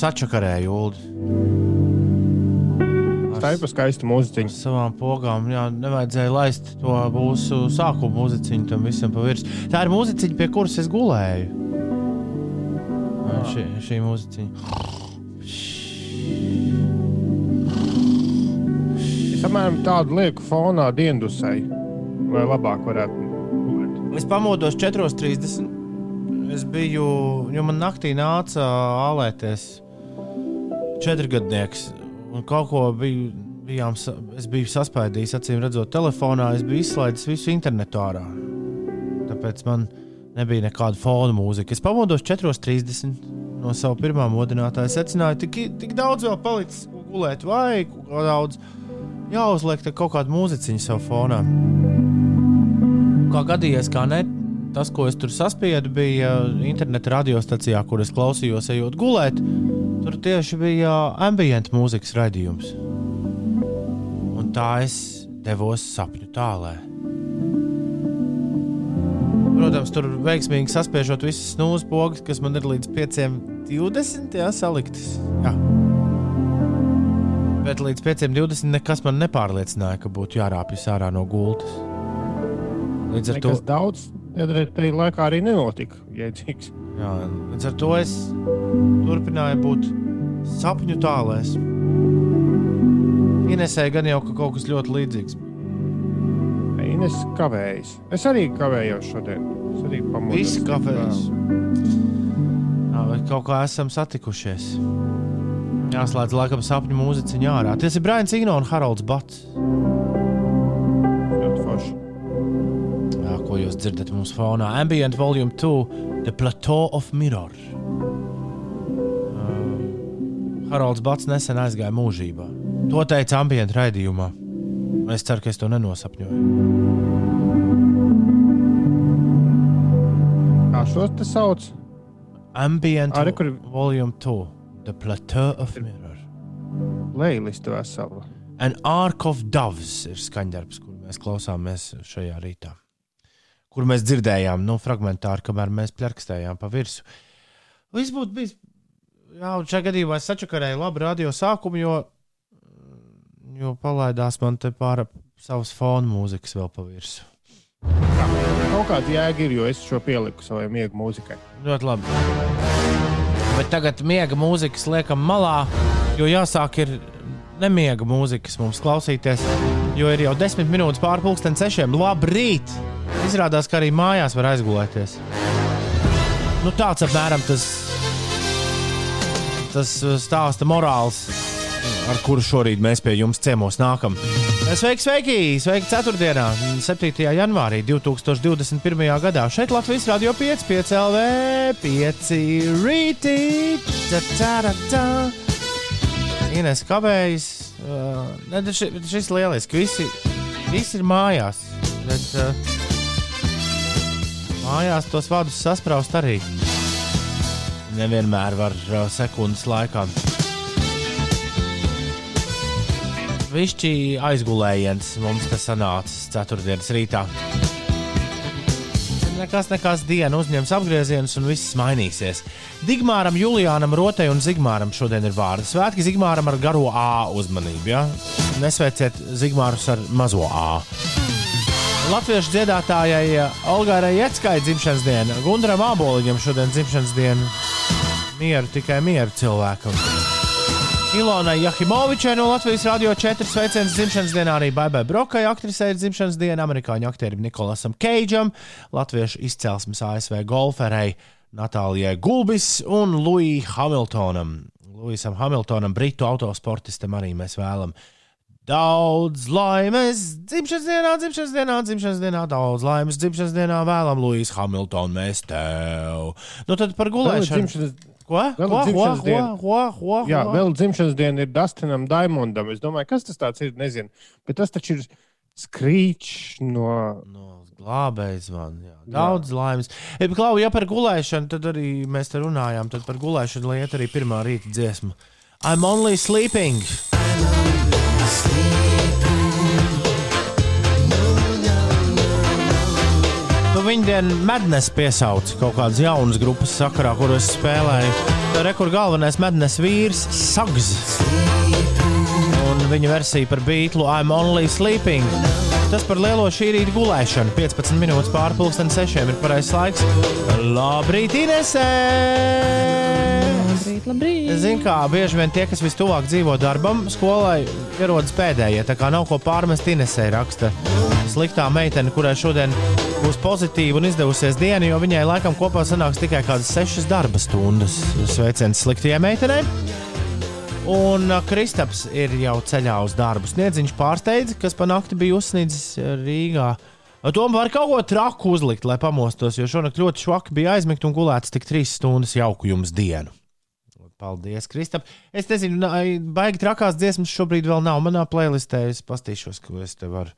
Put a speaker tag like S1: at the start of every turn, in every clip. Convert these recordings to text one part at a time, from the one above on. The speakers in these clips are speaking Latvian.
S1: sačakarēju ulu.
S2: Tā ir pa skaistu mūziķu.
S1: Savām pogām, jā, nevajadzēja laist to mūsu sākuma mūziķu tam visam pa virsmu. Tā ir mūziķa, pie kuras es gulēju. Šī, šī mūziķa.
S2: Es apmēram tādu lieku fonā diendusai, lai labāk varētu gulēt.
S1: Es pamodos 4.30. Es biju, jo man naktī nāca ālēties četrgadnieks. Un kaut ko biju, bijām, es biju saspēdījis, acīm redzot, telefonā. Es biju izslaidis visu internetu ārā. Tāpēc man nebija nekāda fona mūzika. Es pamodos 4.30 no sava pirmā modinātāja. Secināju, tik, tik daudz vēl palicis, gulēt, vai ko daudz. Jāuzliek kaut kāda mūziķiņa savā fonā. Kā gadījies, kā ne, tas, ko es tur saspiedu, bija interneta radiostacijā, kur es klausījos, ejot gulēt. Tur tieši bija ambienta mūzikas raidījums. Un tā es devos sapņu tālē. Protams, tur veiksmīgi saspiežot visas snūzes pogas, kas man ir līdz 5,20 jā, saliktas. Jā. Bet līdz 5,20 nekas man nepārliecināja, ka būtu jārāpjas ārā no gultas.
S2: Līdz ar Nekas to daudz tajā laikā arī nenotika. Jēdzīgs.
S1: Jā, līdz ar to es turpināju būt sapņu tālēs. Inesēja gan jau ka kaut kas ļoti līdzīgs.
S2: Ines kavējas. Es arī kavējos šodien. Es arī pamodos.
S1: Visi kavējas. Jā, vai kaut kā esam satikušies. Jāslēdz laikam sapņu mūziķiņā ārā. Tas ir Brains Ino un Haralds Bats. Jūs dzirdat mūsu fonā. Ambient Volume 2, The Plateau of Mirror. Uh, Haralds Bats nesen aizgāja mūžībā. To teica ambient raidījumā. Es ceru, ka es to nenosapņoju.
S2: Kā šos te sauc?
S1: Ambient Arī, kur... Volume 2, The Plateau of Mirror.
S2: Playlistu veselu.
S1: An Ark of Doves ir skaņdarbs, kur mēs klausāmies šajā rītā kur mēs dzirdējām, nu, fragmentāri, kamēr mēs pļakstējām pa virsmu. Viss būtu bijis. Jā, un šajā gadījumā es sačakarēju labu radio sākumu, jo, jo palaidās man te pāri savas fona mūzikas vēl pa virsmu.
S2: Kaut kāda jēga ir, jo es šo pieliku savai miega mūzikai.
S1: Ļoti labi. Bet tagad miega mūzikas liekam malā, jo jāsāk ir nemiega mūzikas mums klausīties, jo ir jau desmit minūtes pārpusdienas sešiem. Labrīt! Izrādās, ka arī mājās var aizgulēties. Nu, tāds apmēram tas, tas uh, stāsta morāls, ar kuru šorīt mēs pie jums ciemos nākam. Sveiki, sveiki! Sveiki 4. 7. janvārī 2021. gadā. Šeit Latvijas Rādio 5, 5 LV, 5 rītī. Ines kavējas. Uh, ne, šis, šis lieliski. Visi, visi ir mājās. Bet, uh, Mājās tos vārdus sasprāst arī. Nevienmēr var uh, sekundes laikā. Višķi aizgulējiens mums te sanācis ceturtdienas rītā. Nekas, nekas diena uzņems apgriezienus un viss mainīsies. Digmāram, Juliānam, Rotei un Zigmāram šodien ir vārdi. Svētki Zigmāram ar garo A uzmanību. Ja? Nesveiciet Zigmārus ar mazo A latviešu dziedātājai eh, Olgai Jetskai dzimšanas diena, Gundaram Aboliņam šodien dzimšanas diena. Mieru, tikai mieru cilvēkam. Ilonai Jahimovičai no Latvijas Rādio 4 sveiciens dzimšanas dienā arī Baibai Brokai, aktrisei dzimšanas diena, amerikāņu aktierim Nikolasam Keidžam, latviešu izcelsmes ASV golferei Natālijai Gulbis un Luijam Hamiltonam. Luisam Hamiltonam, britu autosportistam arī mēs vēlamies Daudz laimes, dzimšanas dienā, dzimšanas dienā, dzimšanas dienā, daudz laimes, dzimšanas dienā vēlam, Lūijas Hamiltons, mēs tev. Nu tad par gulēšanu. Dzimšanas... Ko? Vēl ko? Ko? Ko? Ko? Ko?
S2: Jā, vēl dzimšanas diena ir Dustinam Daimondam. Es domāju, kas tas ir, nezinu. Bet tas taču ir skrīčs no.
S1: no glābējs man. Jā. Daudz jā. laimes. Ja, Klau, ja par gulēšanu, tad arī mēs te runājām. Tad par gulēšanu lieta arī pirmā rīta dziesma. I'm only sleeping. Nu, viņa dienu mednes piesauca kaut kādas jaunas grupas sakarā, kuras spēlēja. Rekords galvenais mednes vīrs Sags. Un viņa versija par beiglu I'm Only Sleeping. Tas par lielo šī rīta gulēšanu. 15 minūtes pārpusdienas sešiem ir pareizais laiks. Labrīt, Inesē!
S3: Labrīt, labrīt.
S1: Ziniet, kā bieži vien tie, kas vistuvāk dzīvo darbam, skolai ierodas pēdējie. Tā kā nav ko pārmest Inesē, raksta sliktā meitene, kurai šodien būs pozitīva un izdevusies diena, jo viņai laikam kopā sanāks tikai kādas sešas darba stundas. Sveiciens sliktajai meitenei! Un Kristaps ir jau ceļā uz darbu. Sniedziņš pārsteidza, kas pa nakti bija uzsniedzis Rīgā. Tom var kaut ko traku uzlikt, lai pamostos, jo šonakt ļoti švaki bija aizmigt un gulēts tik trīs stundas jauku jums dienu. Paldies, Kristap. Es nezinu, baigi trakās dziesmas šobrīd vēl nav manā playlistē. Es pastīšos, ko es te varu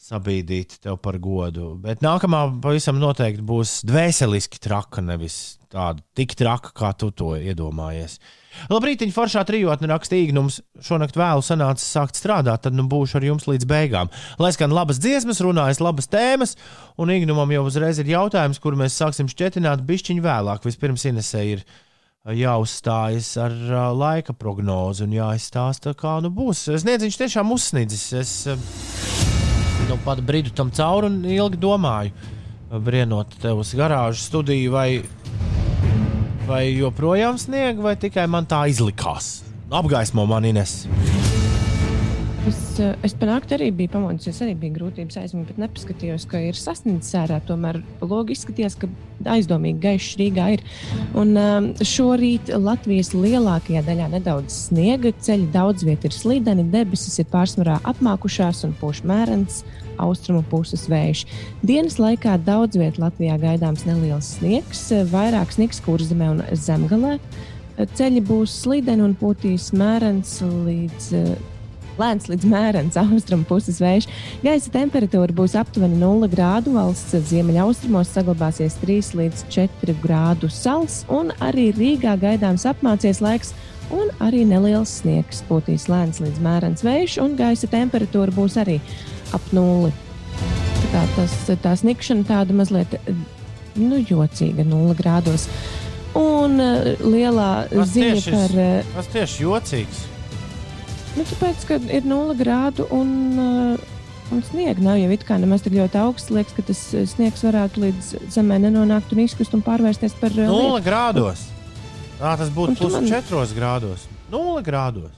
S1: sabīdīt tev par godu. Bet nākamā pavisam noteikti būs dvēseliski traka, nevis tāda tik traka, kā tu to iedomājies. Labrīt, viņa foršā trijotne rakstīja, mums šonakt vēlu sanāca sākt strādāt, tad nu būšu ar jums līdz beigām. Lai skan labas dziesmas, runājas labas tēmas, un Ignumam jau uzreiz ir jautājums, kur mēs sāksim šķetināt bišķiņu vēlāk. Vispirms Inesē ir jāuzstājas ar uh, laika prognozi un jāizstāsta, kā nu būs. Sniedziņš tiešām uzsnidzis. Es uh, nu, pat brīdi tam cauri un ilgi domāju, brienot tev uz garāžas studiju, vai, vai joprojām snieg, vai tikai man tā izlikās. Apgaismo man Ines.
S3: Es, es panāktu arī biju pamodus, arī bija grūtības aizmigt, bet nepaskatījos, ka ir sasniedzis ārā. Tomēr logi izskatījās, ka aizdomīgi gaišs Rīgā ir. Un um, šorīt Latvijas lielākajā daļā nedaudz sniega ceļi, daudz vietā ir slīdeni, debesis ir pārsvarā apmākušās un pūš mērens austrumu puses vējš. Dienas laikā daudz vietā Latvijā gaidāms neliels sniegs, vairāk sniegs kurzemē un zemgalē. Ceļi būs slīdeni un pūtīs mērens līdz lēns līdz mērens austrumu puses vējš. Gaisa temperatūra būs aptuveni 0 grādu, valsts ziemeļaustrumos saglabāsies 3 līdz 4 grādu sals, un arī Rīgā gaidāms apmācies laiks. Un arī neliels sniegs pūtīs lēns līdz mērens vējš, un gaisa temperatūra būs arī ap nulli. Tā, tas, tā snikšana tāda mazliet nu, jocīga, 0 grādos. Un uh, lielā
S1: Tas
S3: ziņa
S1: tieši,
S3: par. Uh,
S1: tas tieši jocīgs.
S3: Nu, tāpēc, ka ir 0 grādu un, uh, un sniega nav jau it kā nemaz tik ļoti augsts. Liekas, ka tas uh, sniegs varētu līdz zemē nenonākt un izkrist un pārvērsties par uh,
S1: Nulle grādos. Tā tas būtu plus
S3: man-
S1: 4 grādos. Nulle grādos.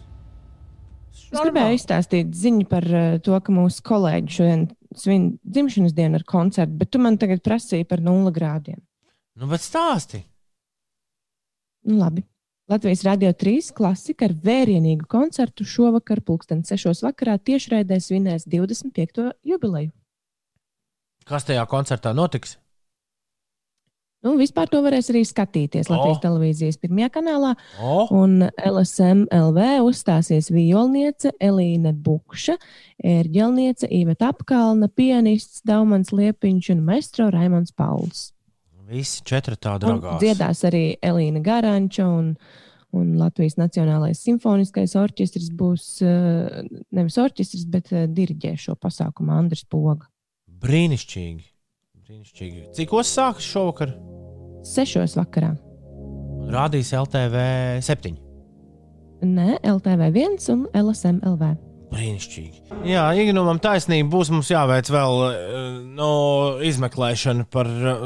S3: Es gribēju izstāstīt ziņu par to, ka mūsu kolēģi šodien svin dzimšanas dienu ar koncertu, bet tu man tagad prasīji par 0 grādiem.
S1: Nu, bet stāsti.
S3: Nu, labi. Latvijas Rādio 3 klasika ar vērienīgu koncertu šovakar, pulksten 6. vakarā, tiešraidē svinēs 25. jubileju.
S1: Kas tajā koncertā notiks?
S3: Nu, vispār to varēs arī skatīties Latvijas
S1: O.
S3: televīzijas pirmajā kanālā.
S1: O,
S3: Un LSM LV uzstāsies violniece Elīna Bukša, ērģelniece Īveta Apkalna, pianists Daumans Liepiņš un maestro Raimons Pauls.
S1: visi četri tādi ragās.
S3: dziedās arī Elīna Garanča un, un Latvijas Nacionālais simfoniskais orķestris būs eh, nevis orķestris, bet eh, diriģē šo pasākumu Andris Poga.
S1: Brīnišķīgi. Brīnišķīgi. Cik os sākas šovakar?
S3: Sešos vakarā.
S1: Rādīs LTV 7.
S3: Nē, LTV 1 un LSM LV.
S1: Brīnišķīgi. Jā, Ignumam taisnība būs mums jāveic vēl eh, no izmeklēšana par eh,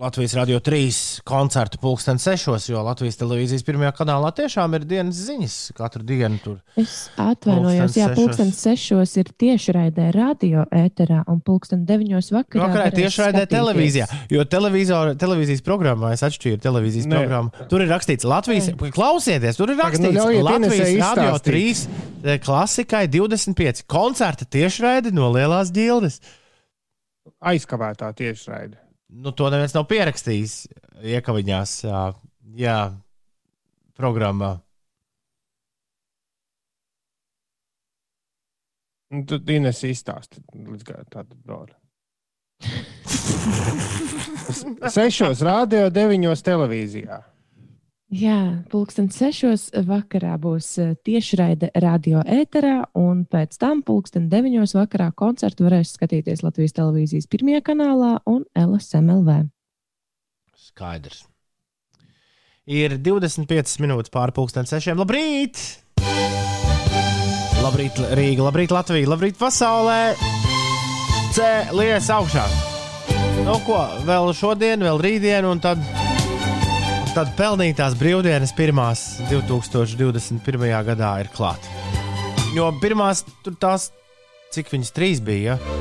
S1: Latvijas Radio 3 koncertu pulksten sešos, jo Latvijas televīzijas pirmajā kanālā tiešām ir dienas ziņas katru dienu tur.
S3: Es atvainojos, jā,
S1: Pulksten
S3: sešos ir tiešraidē radio ēterā un pulksten deviņos vakarā.
S1: Vakarā
S3: varēs
S1: tieši raidē
S3: skatīties.
S1: televīzijā, jo televizor- televīzijas programmā es atšķīru televīzijas
S2: Nē.
S1: programmu. Tur ir rakstīts Latvijas, klausieties, tur ir
S2: Tagad, nu,
S1: rakstīts Latvijas Radio
S2: izstāstīt.
S1: 3 eh, klasikai 25 koncerta tiešraide no Lielās ģildes.
S2: Aizkavētā tiešraide.
S1: Nu, to neviens nav pierakstījis iekaviņās, jā, programmā.
S2: Nu, Tad Ines izstāsta līdz tādu brāli. Sešos rādio, deviņos televīzijā.
S3: Jā, pulksten sešos vakarā būs eh, tiešraide radio ēterā, un pēc tam pulksten deviņos vakarā koncertu varēs skatīties Latvijas televīzijas pirmajā kanālā un LSMLV.
S1: Skaidrs. Ir 25 minūtes pāri pulksten sešiem. Labrīt! Labrīt, Rīga, labrīt, Latvija, labrīt, pasaulē! Cēlies augšā! Nu, ko vēl šodien, vēl rītdien, un tad, tad pelnītās brīvdienas pirmās 2021. gadā ir klāt. Jo pirmās tur tās, cik viņas trīs bija, ja?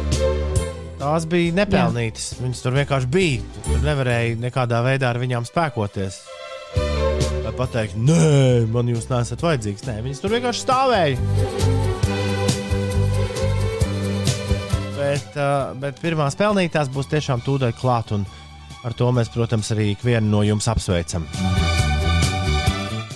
S1: tās bija nepelnītas. Jā. Viņas tur vienkārši bija. Tur nevarēja nekādā veidā ar viņām spēkoties. Lai pateikt, nē, man jūs nesat vajadzīgs. Nē, viņas tur vienkārši stāvēja. Bet, uh, bet pirmās pelnītās būs tiešām tūdaļ klāt, un ar to mēs, protams, arī ikvienu no jums apsveicam.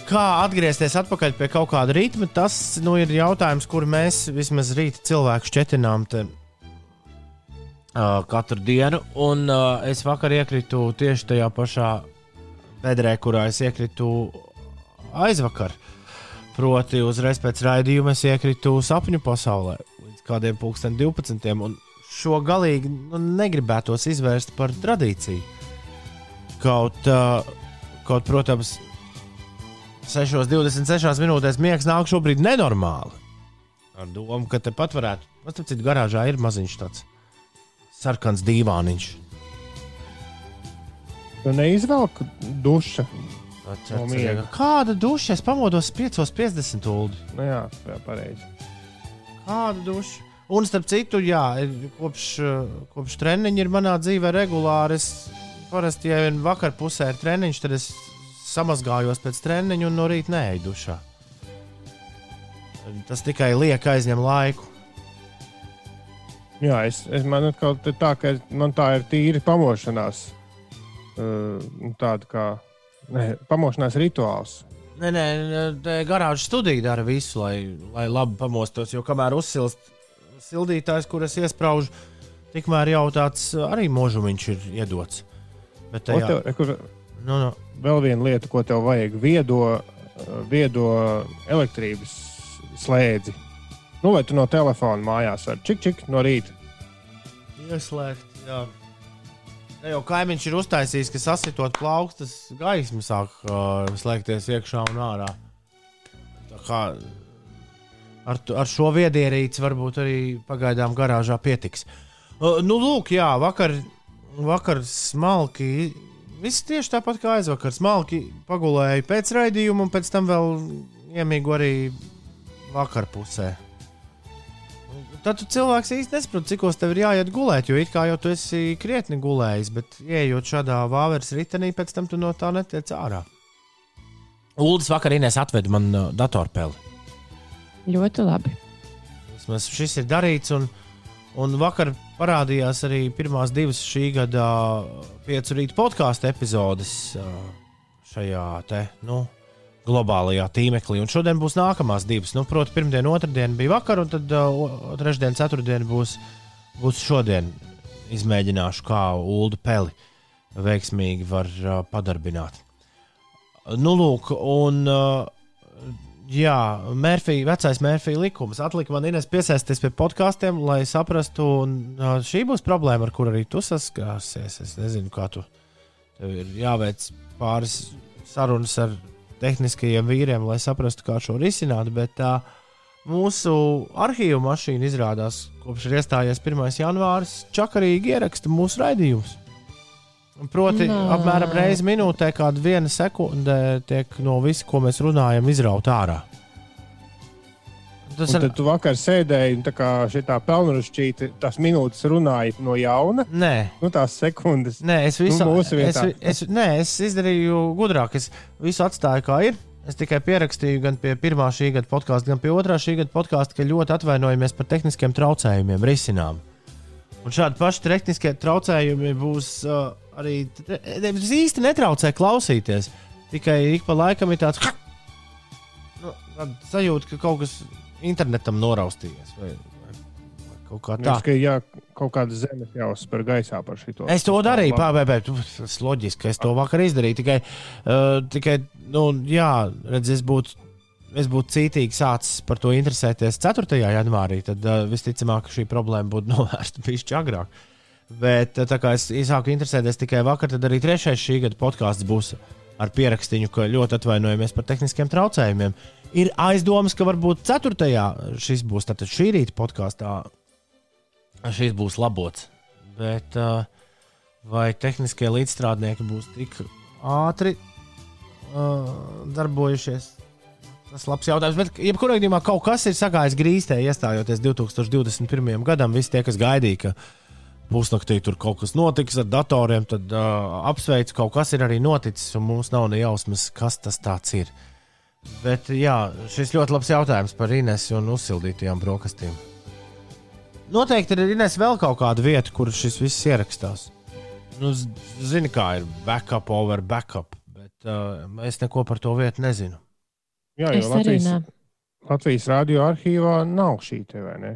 S1: Kā atgriezties atpakaļ pie kaut kāda ritma, tas nu, ir jautājums, kur mēs vismaz rīta cilvēku šķetinām te, uh, katru dienu. Un uh, es vakar iekritu tieši tajā pašā bedrē, kurā es iekritu aizvakar. Proti, uzreiz pēc raidījuma es iekritu sapņu pasaulē kādiem pulksten 12. Un šo galīgi nu, negribētos izvērst par tradīciju. Kaut, uh, kaut protams, 6,26 minūtēs miegs nāk šobrīd nenormāli. Ar domu, ka tepat varētu, man tas citu garāžā ir maziņš tāds sarkans dīvāniņš.
S2: Tu neizvelk dušu.
S1: No Kāda duša? Es pamodos 5,50 ulu.
S2: Nu jā, jā pareizi.
S1: Kādu dušu? Un starp citu, jā, kopš, kopš treniņa ir manā dzīvē regulāri. Es parasti, ja vien vakar pusē ir treniņš, tad es samazgājos pēc treniņa un no rīta neeju dušā. Tas tikai liek aizņem laiku.
S2: Jā, es, es man atkal tā, ka man tā ir tīri pamošanās. Uh, tāda kā ne, pamošanās rituāls.
S1: Nē, nē, garāžas studija dara visu, lai, lai labi pamostos. Jo kamēr uzsilst sildītājs, kuras iesprāžu, tikmēr jau tāds arī mūžumiņš ir iedots.
S2: Bet tajā, tev, kur, nu, nu. Vēl viena lieta, ko tev vajag, viedo, viedo elektrības slēdzi. Nu, vai tu no telefona mājās vari čik, čik no rīta?
S1: Ieslēgt, jā. Ne jau kaimiņš ir uztaisījis, ka sasitot plaukstas gaismu sāk uh, slēgties iekšā un ārā. Tā kā ar, ar šo viedierīci varbūt arī pagaidām garāžā pietiks. Uh, nu, lūk, jā, vakar, vakar smalki. Viss tieši tāpat kā aizvakar. Smalki pagulēja pēc raidījuma, un pēc tam vēl iemīgu arī vakar pusē. Tad tu cilvēks īsti nesaprot, cik tev ir jāiet gulēt, jo it kā jau tu esi krietni gulējis, bet ieejot šādā vāveres ritenī, pēc tam tu no tā netiec ārā. Uldis vakar Inês atveda man uh, datorpeli.
S3: Ļoti labi.
S1: Vismaz šis ir darīts, un, un vakar parādījās arī pirmās divas šī gada piecu rītu podkāstu epizodes uh, šajā te, nu, globālajā tīmeklī. Un šodien būs nākamās divas. Nu, Proti, pirmdiena, otrdiena bija vakar, un tad uh, trešdiena, ceturtdiena būs, būs šodien. Izmēģināšu, kā ulu peli veiksmīgi var uh, padarbināt. Nu, lūk, un uh, jā, Mērfija, vecais Mērfija likums atlika man Ines piesaisties pie podkāstiem, lai saprastu, un šī būs problēma, ar kur arī tu saskārsies. Es nezinu, kā tu. Tev ir jāveic pāris sarunas ar tehniskajiem vīriem, lai saprastu, kā šo risināt. Bet tā mūsu arhīvu mašīna izrādās, kopš ir iestājies 1. janvāris, čakarīgi ieraksta mūsu raidījumus. Proti, Nā. apmēram reizi minūtē, kāda viena sekunde tiek no visa, ko mēs runājam, izrauta ārā.
S2: Tas ir. Tu vakar sēdēji un tā kā šitā pelnušķīta, tās minūtes runāja no jauna.
S1: Nē,
S2: nu, tās sekundes.
S1: Nē, es visu nu, es, es, nē, es izdarīju gudrāk. Es visu atstāju kā ir. Es tikai pierakstīju gan pie pirmā šī gada podkāsta, gan pie otrā šī gada podkāsta, ka ļoti atvainojamies par tehniskiem traucējumiem, risinām. Un šādi paši tehniskie traucējumi būs uh, arī. Tas īsti netraucē klausīties. Tikai ik pa laikam ir tāds nu, sajūta, ka kaut kas internetam noraustījies. Vai, vai Kaut kā tā.
S2: Ka, jā, kaut kāda zemes jāuzspēr gaisā par šo.
S1: Es to darīju, pārbēbēt. Tas loģiski, ka es to vakar izdarīju. Tikai, uh, tikai nu, jā, redz, es būtu. Es būtu cītīgi sācis par to interesēties 4. janvārī, tad uh, visticamāk šī problēma būtu novērsta pišķi agrāk. Bet tā kā es sāku interesēties tikai vakar, tad arī trešais šī gada podkāsts būs ar pierakstīju, ka ļoti atvainojamies par tehniskiem traucējumiem. Ir aizdomas, ka varbūt 4. šis būs šī rīta podkāstā šis būs labots. Bet uh, vai tehniskie līdzstrādnieki būs tik ātri uh, darbojušies? Tas ir labs jautājums. Bet, jebkurā gadījumā, kaut kas ir sagājis grīstē, iestājoties 2021. gadam. Visi tie, kas gaidīja, ka pusnaktī tur kaut kas notiks ar datoriem, tad uh, apsveicu, kaut kas ir arī noticis, un mums nav ne jausmas, kas tas ir. Bet jā, šis ļoti labs jautājums par Inesu un uzsildītajām brokastīm. Noteikti ir Ines vēl kaut kāda vieta, kur šis viss ierakstās. Nu, zini, kā ir backup over backup, bet uh, es neko par to vietu nezinu.
S2: Jā, jo Latvijas, Latvijas radio arhīvā nav šī te vai ne?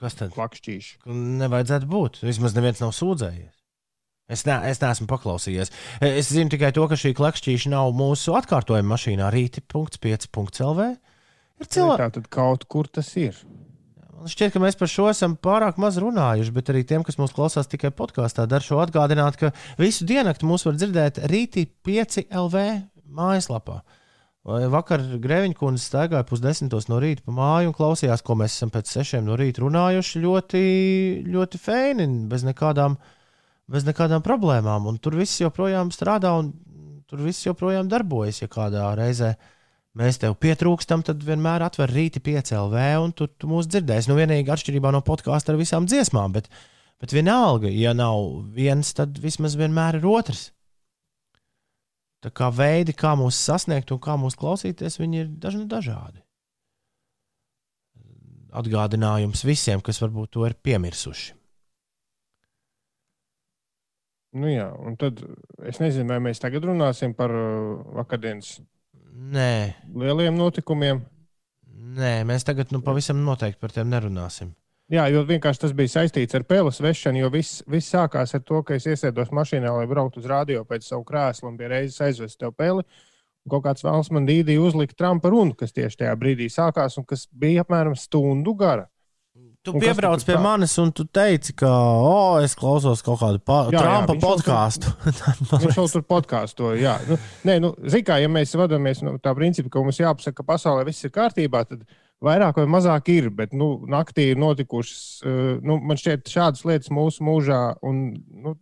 S1: Kas tad?
S2: Plakšķīši.
S1: Nevajadzētu būt. Vismaz neviens nav sūdzējies. Es, ne, es neesmu paklausījies. Es zinu tikai to, ka šī klakšķīša nav mūsu atkārtojuma mašīnā rīti.5.lv.
S2: Ir cilvēki. Tad kaut kur tas ir.
S1: Man šķiet, ka mēs par šo esam pārāk maz runājuši, bet arī tiem, kas mūs klausās tikai podkāstā, dar šo atgādināt, ka visu diennakti mūs var dzirdēt rītī 5 LV mājaslapā. Vakar Grēviņa kundze staigāja pusdesmitos no rīta pa māju un klausījās, ko mēs esam pēc sešiem no rīta runājuši. Ļoti, ļoti feini, bez nekādām, bez nekādām problēmām. Un tur viss joprojām strādā un tur viss joprojām darbojas, ja kādā reizē mēs tev pietrūkstam, tad vienmēr atver rīti piecēlv, un tu, tu mūs dzirdēsi. Nu, vienīgi atšķirībā no podkāstu ar visām dziesmām, bet, bet vienalga, ja nav viens, tad vismaz vienmēr ir otrs. Tā kā veidi, kā mūs sasniegt un kā mūs klausīties, viņi ir dažni dažādi. Atgādinājums visiem, kas varbūt to ir piemirsuši.
S2: Nu jā, un tad es nezinu, vai mēs tagad runāsim par uh, vakardienas
S1: Nē.
S2: Lieliem notikumiem?
S1: Nē, mēs tagad nu, pavisam noteikti par tiem nerunāsim.
S2: Jā, jo vienkārši tas bija saistīts ar peles vešanu, jo viss, viss sākās ar to, ka es iesēdos mašīnā, lai brauktu uz radio pēc savu krēslu un bija reizes aizvest tev peli. Kaut kāds vēlams man dīdī uzlikt Trumpa runu, kas tieši tajā brīdī sākās un kas bija apmēram stundu gara.
S1: Tu un piebrauc pie tā? manis un tu teici, ka, oh, es klausos kaut kādu pa jā, Trumpa jā, podkāstu.
S2: viņš jau tur podkāstu. Jā, nu, nē, nu, zikā, ja mēs vadāmies no tā principa, ka mums jāpasaka, ka pasaulē viss ir kārtībā, tad vairāk vai mazāk ir. Bet nu, naktī ir notikušas, uh, nu, man šķiet, šādas lietas mūsu mūžā un nu,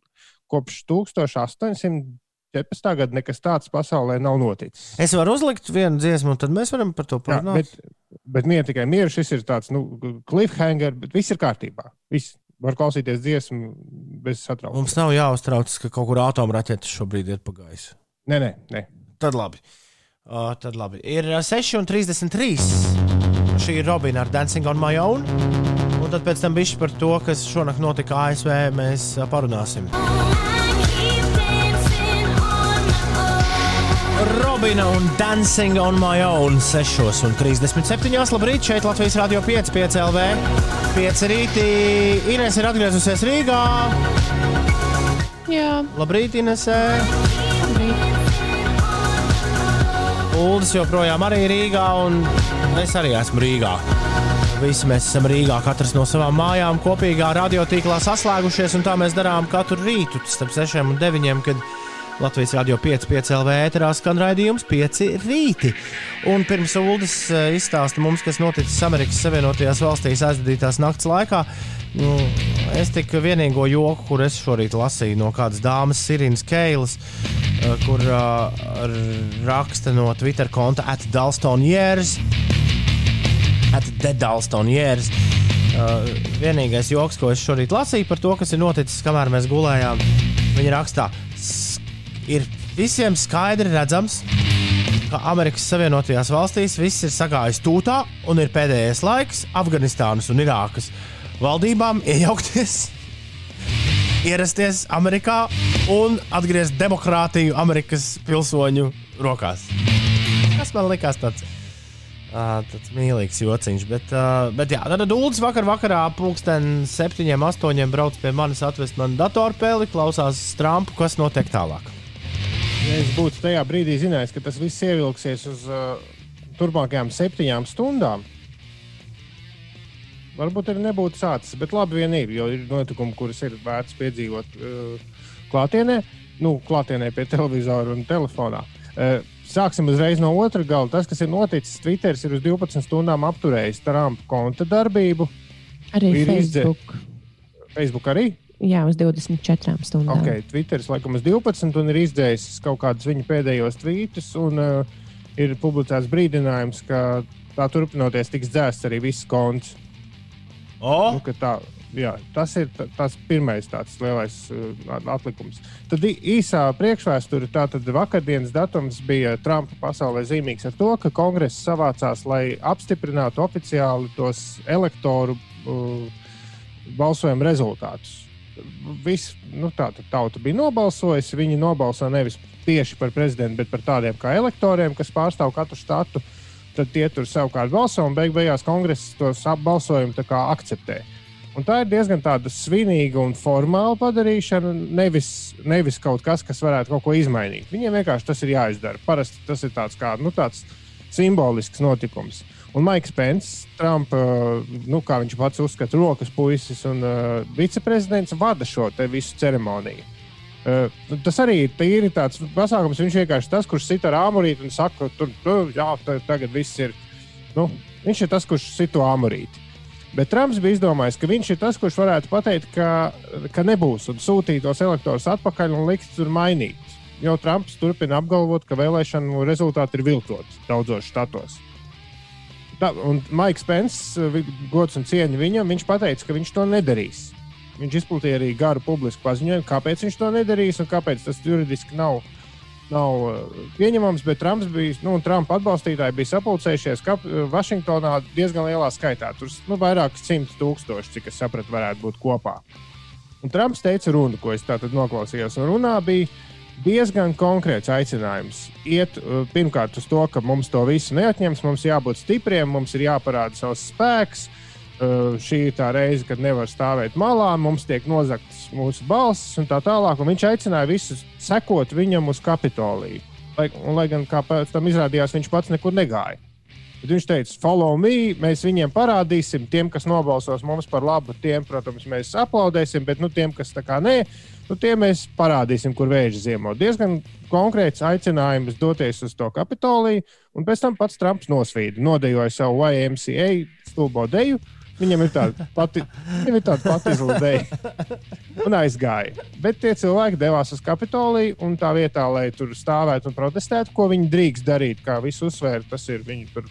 S2: kopš 1800. 14. gada nekas tāds pasaulē nav noticis.
S1: Es varu uzlikt vienu dziesmu, un tad mēs varam par to parunāt.
S2: Jā, bet, Bet mīja tikai mieru, šis ir tāds nu, cliffhanger, bet viss ir kārtībā. Viss var klausīties dziesmu bez satraukuma.
S1: Mums nav jāuztraucas, ka kaut kur atomraķetes šobrīd ir pa gaisu.
S2: Nē, nē, nē.
S1: Tad labi. Uh, tad labi. Ir 6,33. Šī ir Robina ar Dancing on My Own. Un tad pēc tam bišķi par to, kas šonakt notika ASV, mēs parunāsim. Robina un Dancing on My Own 6,37. Labrīt, šeit Latvijas Rādio 5, 5 LV. 5 rītī. Ines ir atgriezusies Rīgā.
S3: Jā.
S1: Labrīt, Inesē. Uldis joprojām arī Rīgā, un es arī esmu Rīgā. Visi mēs esam Rīgā, katrs no savām mājām, kopīgā radiotīklā saslēgušies, un tā mēs darām katru rītu starp 6 un 9, kad Latvijas radio 5,5 LV ēterā skan raidījums 5 rīti. Un pirms Ulas eh, izstāsta mums, kas noticis Amerikas Savienotajās valstīs aizvadītās nakts laikā, es tikai vienīgo joku, kur es šorīt lasīju no kādas dāmas, Sirīnas Keilas, eh, kur uh, raksta no Twitter konta atdalston years. Atdalston years. Uh, vienīgais joks, ko es šorīt lasīju par to, kas ir noticis, kamēr mēs gulējām, viņa rakstā, ir visiem skaidri redzams, ka Amerikas Savienotajās valstīs viss ir sagājis tūtā un ir pēdējais laiks Afganistānas un Irākas valdībām iejaukties, ierasties Amerikā un atgriezt demokrātiju Amerikas pilsoņu rokās. Tas man likās tāds Uh, tāds mīlīgs jociņš. Bet, uh, bet jā, tad Dūlis vakar vakarā pulksten septiņiem, astoņiem brauc pie manis atvest manu datorpēli, klausās Trumpu, kas notiek tālāk.
S2: Ja es būtu tajā brīdī zinājis, ka tas viss ievilksies uz uh, turpmākajām septiņām stundām, varbūt arī nebūtu sācis. Bet labi, vien ir, jo ir notikumi, kurus ir vērts piedzīvot uh, klātienē, nu, klātienē pie televizora un telefonā. Uh, Sāksim uzreiz no otras gala. Tas, kas ir noticis, Twitter ir uz 12 stundām apturējis Trumpa konta darbību.
S3: Arī ir Facebook. Izdzē...
S2: Facebook arī?
S3: Jā, uz 24 stundām.
S2: Okay, Twitteris laikam uz 12 un ir izdzēsis kaut kādus viņa pēdējos tvītus. Un, uh, ir publicēts brīdinājums, ka tā turpinoties tiks dzēsts arī viss konts.
S1: Oh.
S2: Nu, tā, jā, tas ir tas pirmais tāds lielais uh, atlikums. Tad īsā priekšvēsture, tātad vakardienas datums bija Trumpa pasaulē zīmīgs ar to, ka kongress savācās, lai apstiprinātu oficiāli tos elektoru uh, balsojumu rezultātus. Viss nu, tā tauta bija nobalsojusi. Viņi nobalso nevis tieši par prezidentu, bet par tādiem kā elektoriem, kas pārstāv katru štatu. Tad tie tur savukārt balso un beig beigās kongress tos balsojumus akceptē. Un tā ir diezgan tāda svinīga un formāla padarīšana, nevis, nevis kaut kas, kas varētu kaut ko izmainīt. Viņiem vienkārši tas ir jāizdara. Parasti tas ir tāds, kā, nu, tāds simbolisks notikums. Un Maiks Pence, Trumpa, nu, kā viņš pats uzskata, rokas puisis un uh, viceprezidents vada šo visu ceremoniju. Uh, tas arī ir tāds pasākums, viņš vienkārši tas, kurš sit ar āmurīti un saka, tur, tur jā, tagad viss ir. Nu, viņš ir tas, kurš sit to āmurīti. Bet Trumps bija izdomājis, ka viņš ir tas, kurš varētu pateikt, ka, ka nebūs un sūtīt tos elektorus atpakaļ un likt tur mainīt. Jo Trumps turpina apgalvot, ka vēlēšanu rezultāti ir viltoti daudzos štatos. Tā, un Maiks Pence, gods un cieņa viņam, viņš teica, ka viņš to nedarīs. Viņš izplatīja arī garu publisku paziņojumu, kāpēc viņš to nedarīs un kāpēc tas juridiski nav nav uh, pieņemams, bet Trumps bija, nu, Trumpa atbalstītāji bija sapulcējušies kap, uh, Vašingtonā diezgan lielā skaitā. Tur nu, vairāk simt tūkstoši, cik es sapratu, varētu būt kopā. Un Trumps teica runu, ko es tātad noklausījos. Un runā bija diezgan konkrēts aicinājums. Iet uh, pirmkārt uz to, ka mums to visu neatņems, mums jābūt stipriem, mums ir jāparāda savs spēks. Uh, šī ir tā reize, kad nevar stāvēt malā, mums tiek nozagtas mūsu balsis un tā tālāk. Un viņš aicināja visus sekot viņam uz Kapitoliju. Lai, un, lai gan pēc tam izrādījās, viņš pats nekur negāja. Bet viņš teica, follow me, mēs viņiem parādīsim, tiem, kas nobalsos mums par labu, tiem, protams, mēs aplaudēsim, bet nu, tiem, kas tā kā nē, nu, tiem mēs parādīsim, kur vēža ziemo. Diezgan konkrēts aicinājums doties uz to Kapitoliju, un pēc tam pats Trumps nosvīda, nodejoja savu YMCA stulbo deju. Viņam ir tāda pati, ir tāda pati izlaižēja. Un aizgāja. Bet tie cilvēki devās uz Kapitoliju un tā vietā, lai tur stāvētu un protestētu, ko viņi drīkst darīt, kā visu uzsvēra, tas ir viņu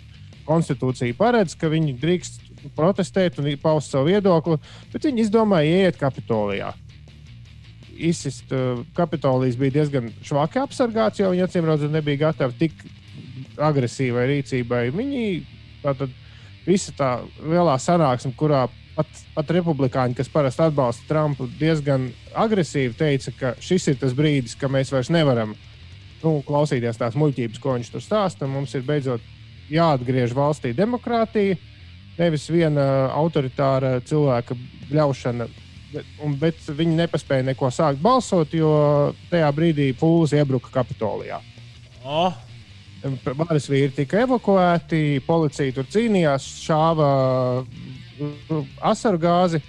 S2: konstitūcija paredz, ka viņi drīkst protestēt un paust savu viedokli, bet viņi izdomāja ieiet Kapitolijā. Izsist, uh, Kapitolijas bija diezgan švaki apsargāts, jo viņi acīm redzot nebija gatavi tik agresīvai rīcībai. Viņi tātad visa tā lielā sanāksme, kurā pat, pat republikāņi, kas parasti atbalsta Trumpu, diezgan agresīvi teica, ka šis ir tas brīdis, kad mēs vairs nevaram nu, klausīties tās muļķības, ko viņš tur stāsta. Mums ir beidzot jāatgriež valstī demokrātija, nevis viena autoritāra cilvēka ļaušana. Bet, un, bet viņi nepaspēja neko sākt balsot, jo tajā brīdī pūlis iebruka Kapitolijā.
S1: Oh.
S2: Varas vīri tika evakuēti, policija tur cīnījās, šāva uh, asaru gāzi.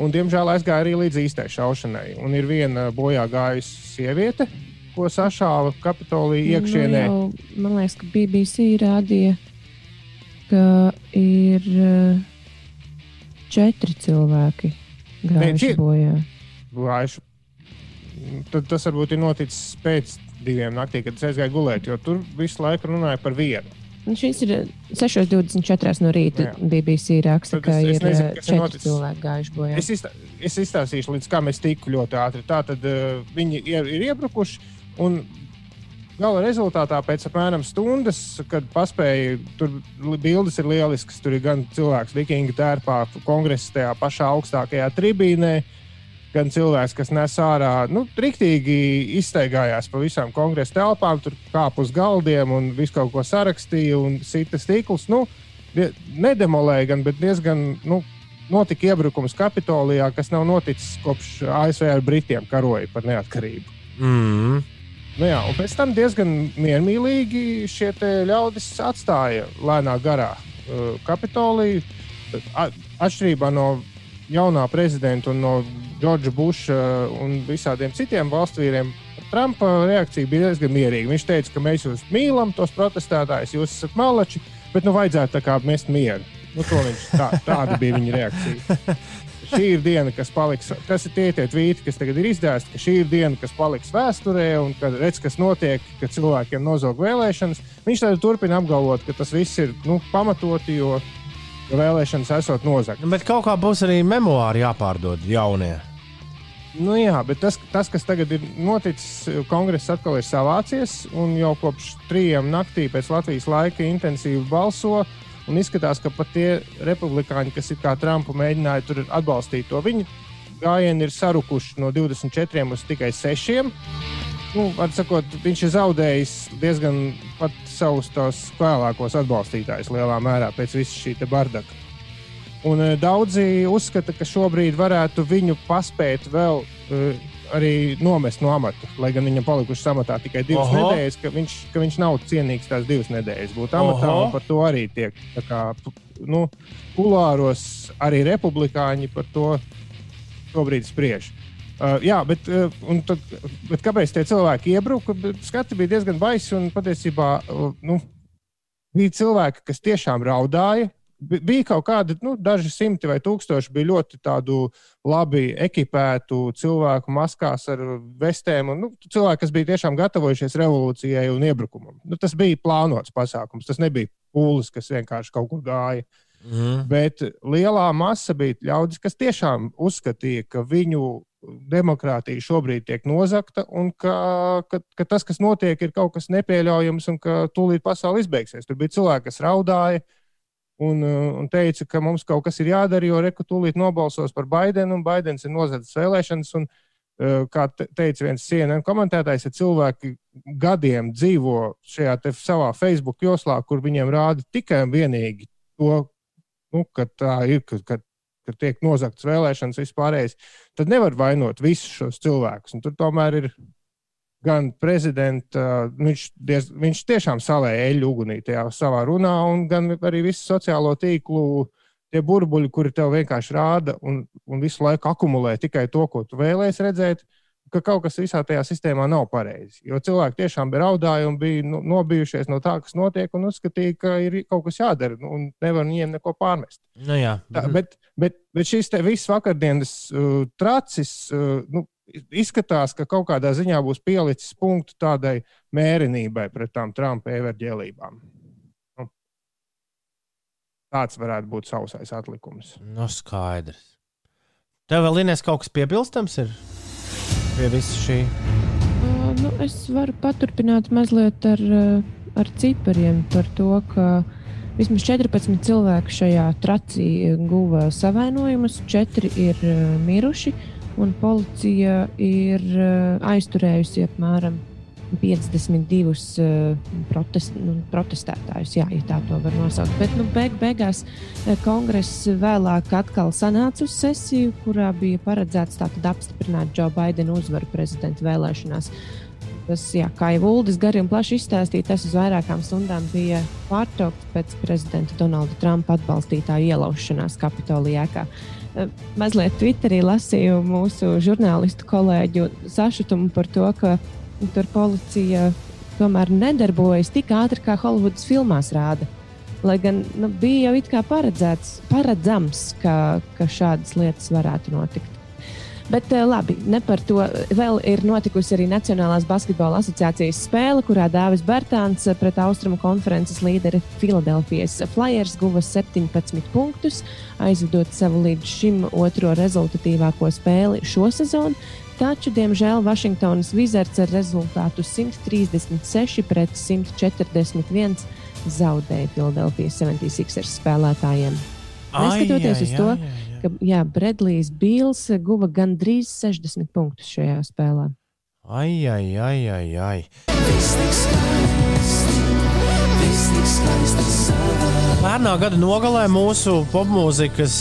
S2: Un, diemžēl aizgāja arī līdz īstai šaušanai. Un ir viena bojā gājusi sieviete, ko sašāva Kapitolija iekšienē. Nu,
S3: jau, man liekas, ka BBC rādīja, ka ir uh, četri cilvēki gājuši bojā.
S2: Gājuši. Tad tas varbūt ir noticis pēc diviem naktī, kad es aizgāju gulēt, jo tur visu laiku runāja par vienu.
S3: Un šis ir 6.24 no rīta. Jā. BBC raksta, ka es, es ir nezinu, četri noticis. cilvēki gājuši bojā.
S2: Es, izstā, es izstāstīšu, līdz kā mēs tiku ļoti ātri. Tā tad uh, viņi ir, ir iebrukuši. Un gala rezultātā pēc apmēram stundas, kad paspēja, tur bildes ir lieliskas. Tur ir gan cilvēks vikinga tērpā, kongresa tajā pašā augstākajā tribīnē. Uh, gan cilvēks, kas nes ārā, nu, triktīgi izstaigājās pa visām kongresa telpām, tur kāpa uz galdiem un visu kaut ko sarakstīja un sita stīklus. Nu, nedemolēja, gan, bet diezgan nu, notika iebrukums Kapitolijā, kas nav noticis kopš ASV ar Britiem karoja par neatkarību.
S1: Mm.
S2: Nu jā, un pēc tam diezgan miermīlīgi šie ļaudis atstāja lēnā garā uh, Kapitoliju. Atšķirībā no jaunā prezidenta un no Džordža Buša un visādiem citiem valstsvīriem, Trumpa reakcija bija diezgan mierīga. Viņš teica, ka mēs jūs mīlam, tos protestētājus, jūs esat malači, bet nu vajadzētu tā kā mest mieru. Nu, viņš, tā, tāda bija viņa reakcija. šī ir diena, kas paliks. Tas ir tie tie tvīti, kas tagad ir izdēsti, ka šī ir diena, kas paliks vēsturē, un kad redz, kas notiek, kad cilvēkiem nozog vēlēšanas. Viņš tad turpina apgalvot, ka tas viss ir nu, pamatoti, jo, vēlēšanas esot nozagtas.
S1: Bet kaut kā būs arī memoāri jāpārdod jaunie.
S2: Nu, jā, bet tas, tas, kas tagad ir noticis, kongress atkal ir savācies un jau kopš trījiem naktī pēc Latvijas laika intensīvi balso. Un izskatās, ka pat tie republikāņi, kas ir kā Trumpu mēģināja tur atbalstīt to, viņi gājieni ir sarukuši no 24 uz tikai 6. Nu, sakot, viņš ir zaudējis diezgan pat savus tos vēlākos atbalstītājus lielā mērā pēc visa šī bardaka. Un, uh, daudzi uzskata, ka šobrīd varētu viņu paspēt vēl uh, arī nomest no amata, lai gan viņam palikušas amatā tikai divas Oho. nedēļas, ka viņš, ka viņš nav cienīgs tās divas nedēļas būt amatā. Par to arī tiek kā, nu, kulāros arī republikāņi par to šobrīd spriež. Uh, jā, bet, uh, tad, bet kāpēc tie cilvēki iebruka? Skati bija diezgan baisi un patiesībā uh, nu, bija cilvēki, kas tiešām raudāja bija kaut kādi, nu, daži simti vai tūkstoši bija ļoti tādu labi ekipētu cilvēku maskās ar vestēm. Un, nu, cilvēki, kas bija tiešām gatavojušies revolūcijai un iebrukumam. Nu, tas bija plānots pasākums. Tas nebija pūlis, kas vienkārši kaut kur gāja. Mm. Bet lielā masa bija ļaudis, kas tiešām uzskatīja, ka viņu demokrātija šobrīd tiek nozagta un ka, ka, ka tas, kas notiek, ir kaut kas nepieļaujams un ka tūlīt pasaule izbeigsies. Tur bija cilvēki, kas raudāja, un, uh, un teica, ka mums kaut kas ir jādara, jo Reku tūlīt nobalsos par Baidenu, un Baidens ir nozadzis vēlēšanas. Un, uh, kā teica viens CNN komentētājs, ja cilvēki gadiem dzīvo šajā savā Facebook joslā, kur viņiem rāda tikai un vienīgi to, nu, ka tā ir, ka, ka, ka tiek nozagts vēlēšanas vispārējais, tad nevar vainot visus šos cilvēkus. Un tur tomēr ir gan prezidenta, viņš, diez, viņš tiešām salēja eļļu ugunī tajā savā runā, un gan arī visu sociālo tīklu tie burbuļi, kuri tev vienkārši rāda un, un visu laiku akumulē tikai to, ko tu vēlēsies redzēt, ka kaut kas visā tajā sistēmā nav pareizi. Jo cilvēki tiešām bija raudājuši un bija nu, nobijušies no tā, kas notiek, un uzskatīja, ka ir kaut kas jādara, un nevar viņiem neko pārmest.
S1: Nu, jā.
S2: tā, bet, bet, bet šis viss vakardienas uh, tracis, uh, nu, izskatās, ka kaut kādā ziņā būs pielicis punktu tādai mērenībai pret tām Trumpa everģēlībām. Nu, tāds varētu būt sausais atlikums.
S1: No nu, skaidrs. Tev vēl Inês kaut kas piebilstams ir pie visa šī?
S3: Uh, nu, es varu paturpināt mazliet ar, ar cipariem par to, ka vismaz 14 cilvēki šajā tracī guva savainojumus, 4 ir miruši un policija ir uh, aizturējusi apmēram 52 uh, protest, nu, protestētājus, jā, ja tā to var nosaukt. Bet nu, beig, beigās uh, kongress vēlāk atkal sanāca uz sesiju, kurā bija paredzēts apstiprināt Džo Baidena uzvaru prezidenta vēlēšanās. Tas, jā, kā jau Uldis gari un plaši izstāstīja, tas uz vairākām stundām bija pārtraukts pēc prezidenta Donalda Trumpa atbalstītāja ielaušanās Kapitolijā. Eh, mazliet Twitterī lasīju mūsu žurnālistu kolēģu sašutumu par to, ka tur policija tomēr nedarbojas tik ātri, kā Holivudas filmās rāda. Lai gan nu, bija jau it kā paredzēts, paredzams, ka, ka šādas lietas varētu notikt. Bet eh, labi, ne par to. Vēl ir notikusi arī Nacionālās basketbola asociācijas spēle, kurā Dāvis Bērtāns pret Austrumu konferences līderi Filadelfijas Flyers guva 17 punktus, aizvedot savu līdz šim otro rezultatīvāko spēli šo sezonu. Taču, diemžēl, Vašingtonas Wizards ar rezultātu 136 pret 141 zaudēja Filadelfijas 76ers spēlētājiem. Neskatoties uz to, ai, ai ka jā, Bredlijs Bīls guva gandrīz 60 punktus šajā spēlē.
S1: Ai, ai, ai, ai, ai. Pērnā gada nogalē mūsu popmūzikas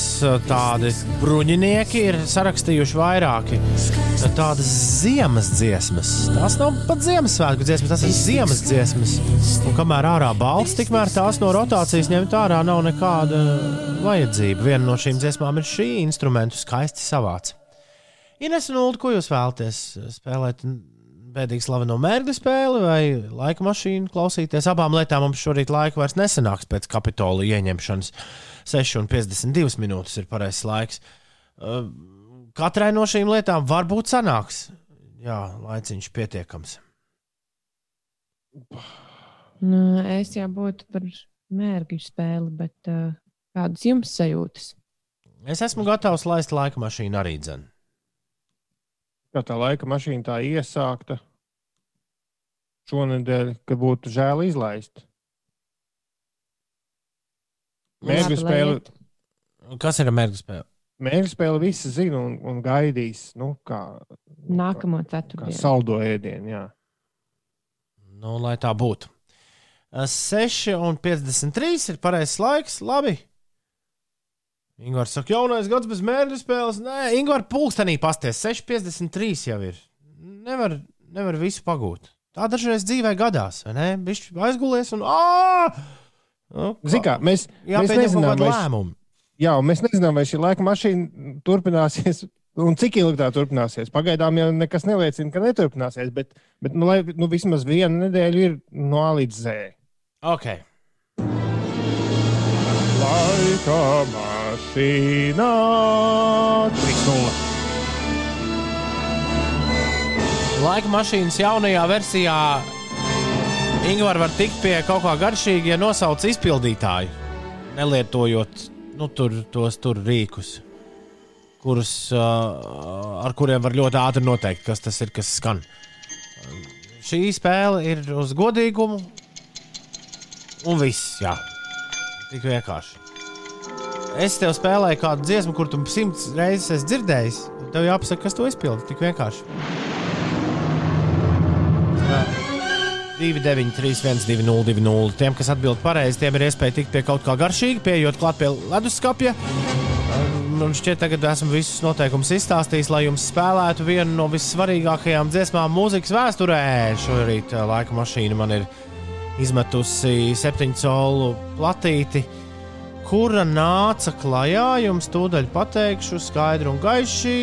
S1: tādi bruņinieki ir sarakstījuši vairāki tādas ziemas dziesmas. Tās nav pat Ziemassvētku dziesmas, tas ir ziemas dziesmas. Un kamēr ārā balsts, tikmēr tās no rotācijas ņemt ārā nav nekāda vajadzība. Viena no šīm dziesmām ir šī instrumentu skaisti savāca. Ines un Ulu, ko jūs vēlaties spēlēt? Bēdīgi slaveno mērķu spēli vai laika mašīnu klausīties. Abām lietām mums šorīt laika vairs nesanāks pēc kapitola ieņemšanas. 6,52 minūtes ir pareizais laiks. Uh, katrai no šīm lietām varbūt sanāks. Jā, laiciņš pietiekams.
S3: Nu, es jau būtu par mērķu spēli, bet uh, kādas jums sajūtas?
S1: Es esmu gatavs laist laika mašīnu arī dzēnu
S2: kā tā laika mašīna tā iesākta šonadēļ, ka būtu žēl izlaist. Mērķa spēle.
S1: Kas ir mērķa spēle?
S2: Mērķa spēle visi zina un, un gaidīs. Nu, kā,
S3: Nākamo ceturtdienu.
S2: Saldo ēdienu, jā.
S1: Nu, lai tā būtu. 6,53 ir pareizais laiks. Labi. Ingūns saka, jaunais gads bez mērķa spēles. Nē, Ingūns pulkstenī pasties, 6,53 jau ir. Nevar, nevar visu pagūt. Tā dažreiz dzīvē gadās, vai ne? Viņš aizgulies un.
S2: Nu, Zikā, mēs, mēs nezinām, vai lēmumu. Jā, mēs nezinām, vai šī laika mašīna turpināsies. Un cik ilgi tā turpināsies? Pagaidām jau nekas neliecina, ka neturpināsies. Bet, bet nu, lai, nu, vismaz viena nedēļa ir no A līdz Z.
S1: Okay.
S2: Laika mašīna mašīnā 3.0.
S1: Laika mašīnas jaunajā versijā. Ingūna var tikt pie kaut kā garšīga, ja nosauc izpildītāju, nelietojot nu, tur, tos tur rīkus, kurus, uh, ar kuriem var ļoti ātri noteikt, kas tas ir, kas skan. Šī spēle ir uz godīgumu, un viss, jā, tik vienkārši es tev spēlēju kādu dziesmu, kur tu simts reizes esi dzirdējis. Tev jāpasaka, kas to izpildīja. Tik vienkārši. 2, 9, 3, 1, 2, 0, 2, 0. Tiem, kas atbild pareizi, tiem ir iespēja tikt pie kaut kā garšīga, pieejot klāt pie leduskapja. Un šķiet, tagad esmu visus noteikumus izstāstījis, lai jums spēlētu vienu no vissvarīgākajām dziesmām mūzikas vēsturē. Šorīt eh, laika mašīna man ir izmetusi septiņu colu platīti kura nāca klajā. Jums tūdaļ pateikšu, skaidri un gaiši.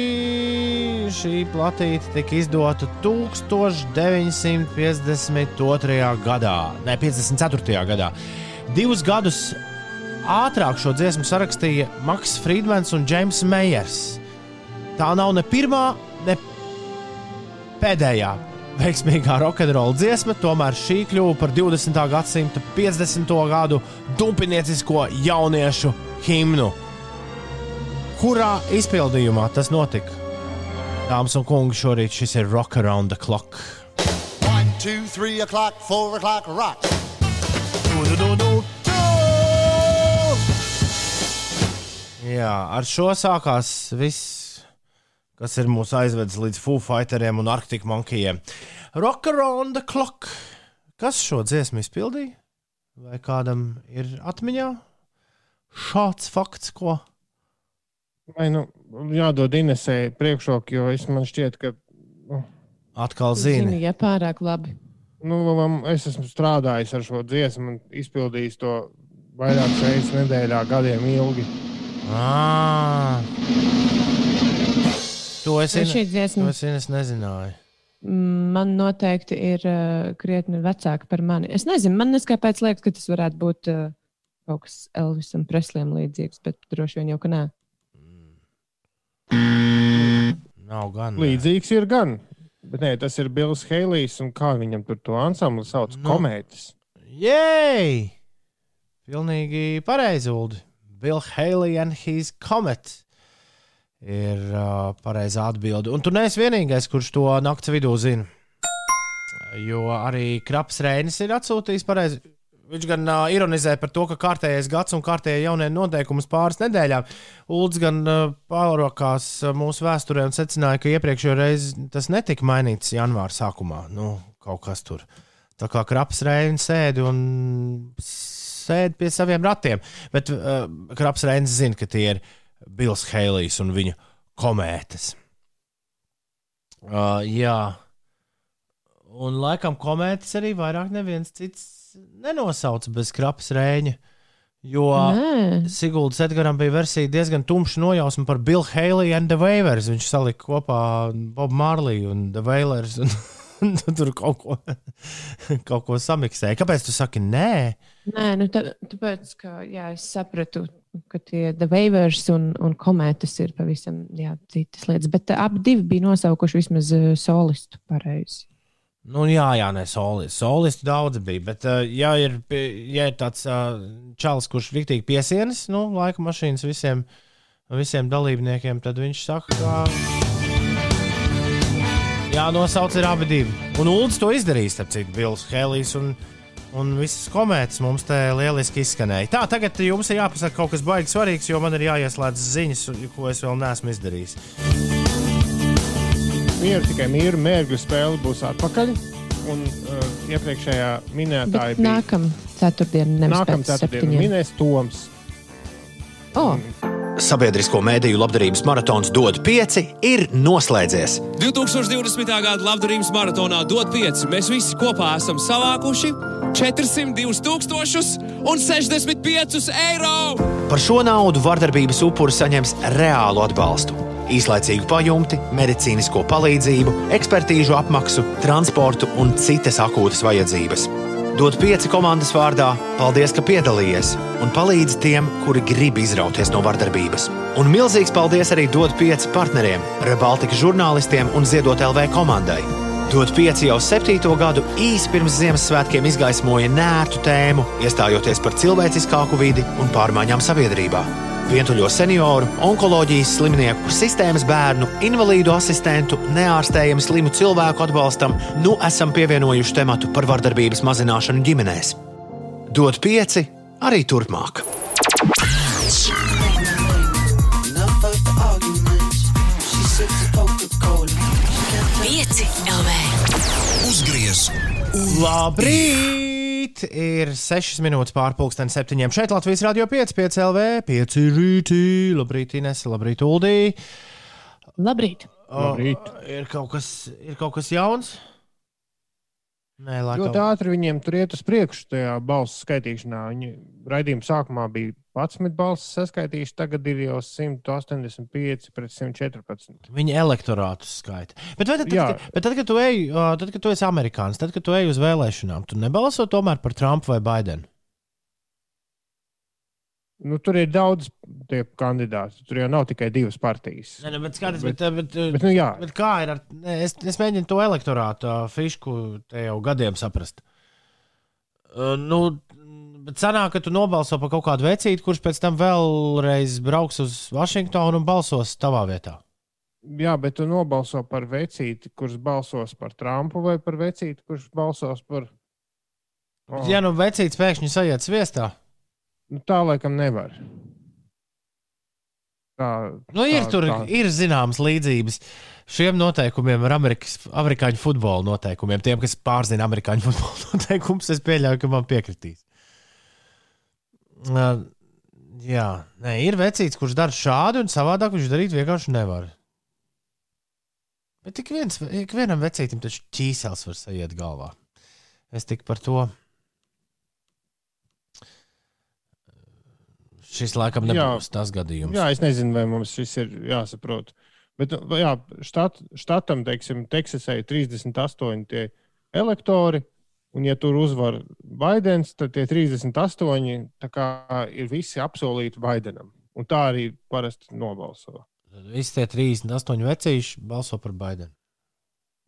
S1: Šī platīte tika izdota 1952. gadā, ne 54. gadā. Divus gadus ātrāk šo dziesmu sarakstīja Maks Friedmans un Džeims Meijers. Tā nav ne pirmā, ne pēdējā veiksmīgā rokenrola dziesma, tomēr šī kļuva par 20. gadsimta 50. gadu dumpiniecisko jauniešu himnu. Kurā izpildījumā tas notika? Dāmas un kungi, šorīt šis ir Rock Around the Clock. 1, 2, 3 o'clock, 4 o'clock, rock. Du, du, du, du. Jā, ar šo sākās viss kas ir mūs aizvedis līdz Foo Fighteriem un Arctic Monkeyiem. Rock around the clock. Kas šo dziesmu izpildīja? Vai kādam ir atmiņā šāds fakts, ko?
S2: Vai nu jādod Inesē priekšroku, jo es man šķiet, ka.
S1: Nu, Atkal zini. zini
S3: ja pārāk labi.
S2: Nu, es esmu strādājis ar šo dziesmu un izpildījis to vairākas reizes nedēļā, gadiem ilgi.
S1: Ah. To es, in... dziesma... to es, in... es nezināju.
S3: Man noteikti ir uh, krietni vecāka par mani. Es nezinu, man neskāpēc liekas, ka tas varētu būt uh, kaut kas Elvisam Presliem līdzīgs, bet droši vien jau ka nē.
S1: Nav gan.
S2: Līdzīgs ir gan. Bet nē, tas ir Bills Heilijs un kā viņam tur to ansambli sauc no. Nu. komētis.
S1: Jēj! Pilnīgi pareizi, Ulu. Bill Haley and his comet ir uh, pareizā atbilde. Un tu neesi vienīgais, kurš to naktas vidū zina. Jo arī Kraps Rēnis ir atsūtījis pareizi. Viņš gan uh, ironizē par to, ka kārtējais gads un kārtējie jaunie noteikumi pāris nedēļām. Ulds gan uh, pārokās mūsu vēsturē un secināja, ka iepriekšējā reizē tas netika mainīts janvāra sākumā. Nu, kaut kas tur Tā kā kraps reizes sēdi un sēdi pie saviem ratiem. Bet uh, kraps reizes zina, ka tie ir Bills Heilijs un viņa komētas. Uh, jā. Un laikam komētas arī vairāk neviens cits nenosauca bez krapas rēņa. Jo Siguldas Edgars bija versija diezgan tumša nojausma par Bill Haley and the Waivers. Viņš salika kopā Bobu Marliju un The Wailers. Un, un tur kaut ko, kaut ko samiksēja. Kāpēc tu saki nē?
S3: Nē, nu tā, tāpēc, ka jā, es sapratu, ka tie Waivers un, un komētas ir pavisam jā, citas lietas. Bet abi bija nosaukuši vismaz uh, solistu pareizi.
S1: Nu, jā, jā, nē, solisti. Solisti daudz bija. Bet, uh, ja, ir, ja ir tāds čalis, kurš ir rīktīgi piesienis, nu, laika mašīnas visiem, visiem dalībniekiem, tad viņš saka, ka. Jā, nosauc ir abi divi. Un Ulrichs to izdarīs, starp citu, Bills Helijs un, un visas komētas mums te lieliski izskanēja. Tā, tagad jums ir jāpasaka kaut kas baigs svarīgs, jo man ir jāieslēdz ziņas, ko es vēl neesmu izdarījis
S2: mieru, tikai mieru mērķu spēle būs atpakaļ. Un uh, iepriekšējā minētāja
S3: bija nākamā ceturtdiena.
S2: Nākamā ceturtdiena minēs Toms.
S3: Oh.
S4: Sabiedrisko mēdīju labdarības maratons DOT 5 ir noslēdzies.
S5: 2020. gada labdarības maratonā DOT 5 mēs visi kopā esam savākuši 402 65 eiro.
S4: Par šo naudu vardarbības upuri saņems reālu atbalstu īslaicīgu pajumti, medicīnisko palīdzību, ekspertīžu apmaksu, transportu un citas akūtas vajadzības. Dod pieci komandas vārdā, paldies, ka piedalījies un palīdzi tiem, kuri grib izrauties no vardarbības. Un milzīgs paldies arī dod pieci partneriem, Rebaltika žurnālistiem un Ziedot LV komandai. Dod pieci jau septīto gadu īsi pirms Ziemassvētkiem izgaismoja nērtu tēmu, iestājoties par cilvēciskāku vidi un pārmaiņām sabiedrībā vientuļo senioru, onkoloģijas slimnieku, sistēmas bērnu, invalīdu asistentu, neārstējumu slimu cilvēku atbalstam, nu esam pievienojuši tematu par vardarbības mazināšanu ģimenēs. Dod pieci arī turpmāk.
S1: Pieci LV. Uzgriez! Labrīt! Rīt ir 6 minūtes pārpusdienas septiņiem. Šeit Latvijas radio 5, 5 LV, 5 rītī. Labrīt, Ines, labrīt, Uldī.
S3: Labrīt.
S2: O, labrīt.
S1: Ir kaut kas, ir kaut kas jauns?
S2: Nē, laikam. Ļoti ātri viņiem tur iet uz priekšu tajā balsu skaitīšanā. Viņi raidījuma sākumā bija 11 balsis saskaitījuši, tagad ir jau 185 pret 114.
S1: Viņa elektorātus skaita. Bet, tad, tad, bet tad, kad tu ej, tad, kad tu esi amerikānis, tad, kad tu ej uz vēlēšanām, tu nebalso tomēr par Trumpu vai Baidenu?
S2: Nu, tur ir daudz kandidātu. Tur jau nav tikai divas partijas.
S1: Ne, ne, bet, skaties, bet, bet, bet, bet, nu, bet kā ir ar. Es, es mēģinu to elektorātu fišku te jau gadiem saprast. Uh, nu, Bet sanāk, ka tu nobalso par kaut kādu vecīti, kurš pēc tam vēlreiz brauks uz Vašingtonu un balsos tavā vietā.
S2: Jā, bet tu nobalso par vecīti, kurš balsos par Trumpu, vai par vecīti, kurš balsos par.
S1: Oh. Ja nu vecītis pēkšņi sajiet sviestā,
S2: nu, tā laikam nevar. Tā,
S1: nu, ir tā, tur tā. ir zināmas līdzības šiem noteikumiem ar Amerikas, amerikāņu futbola noteikumiem. Tiem, kas pārzina amerikāņu futbola noteikumus, es pieļauju, ka man piekritīs. Uh, jā, nē, ir vecīts, kurš dara šādi, un savādāk viņš darīt vienkārši nevar. Bet tik viens, ik vienam vecītam taču ķīsels var sajiet galvā. Es tik par to. Šis laikam nebūs jā, tas gadījums.
S2: Jā, es nezinu, vai mums šis ir jāsaprot. Bet jā, štat, štatam, teiksim, Teksasai ir 38 tie elektori. Un, ja tur uzvar Baidens, tad tie 38 kā, ir visi apsolīti Baidenam. Un tā arī parasti nobalso.
S1: Visi tie 38 vecīši balso par Baidenu.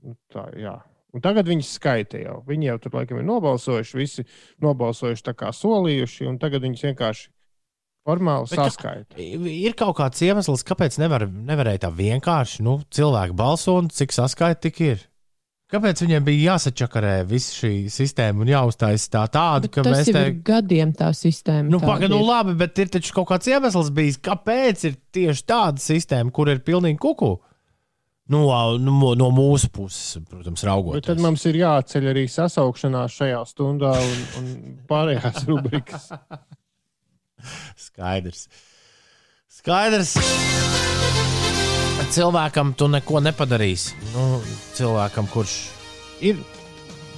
S2: Nu, tā, jā. Un tagad viņi skaita jau. Viņi jau tur laikam ir nobalsojuši, visi nobalsojuši tā kā solījuši, un tagad viņi vienkārši formāli Bet saskaita.
S1: Ir kaut kāds iemesls, kāpēc nevar, nevarēja tā vienkārši nu, cilvēki balso un cik saskaita tik ir. Kāpēc viņiem bija jāsačakarē visa šī sistēma un jāuztais tā tāda, bet ka mēs
S3: te... gadiem tā sistēma.
S1: Nu, pagaidi, nu labi, bet ir taču kaut kāds iemesls bijis, kāpēc ir tieši tāda sistēma, kur ir pilnīgi kuku. No, no, no mūsu puses, protams, raugoties.
S2: Bet tad mums ir jāceļ arī sasaukšanās šajā stundā un, un pārējās rubrikas.
S1: Skaidrs. Skaidrs. Cilvēkam tu neko nepadarīsi. Nu, cilvēkam, kurš
S2: ir.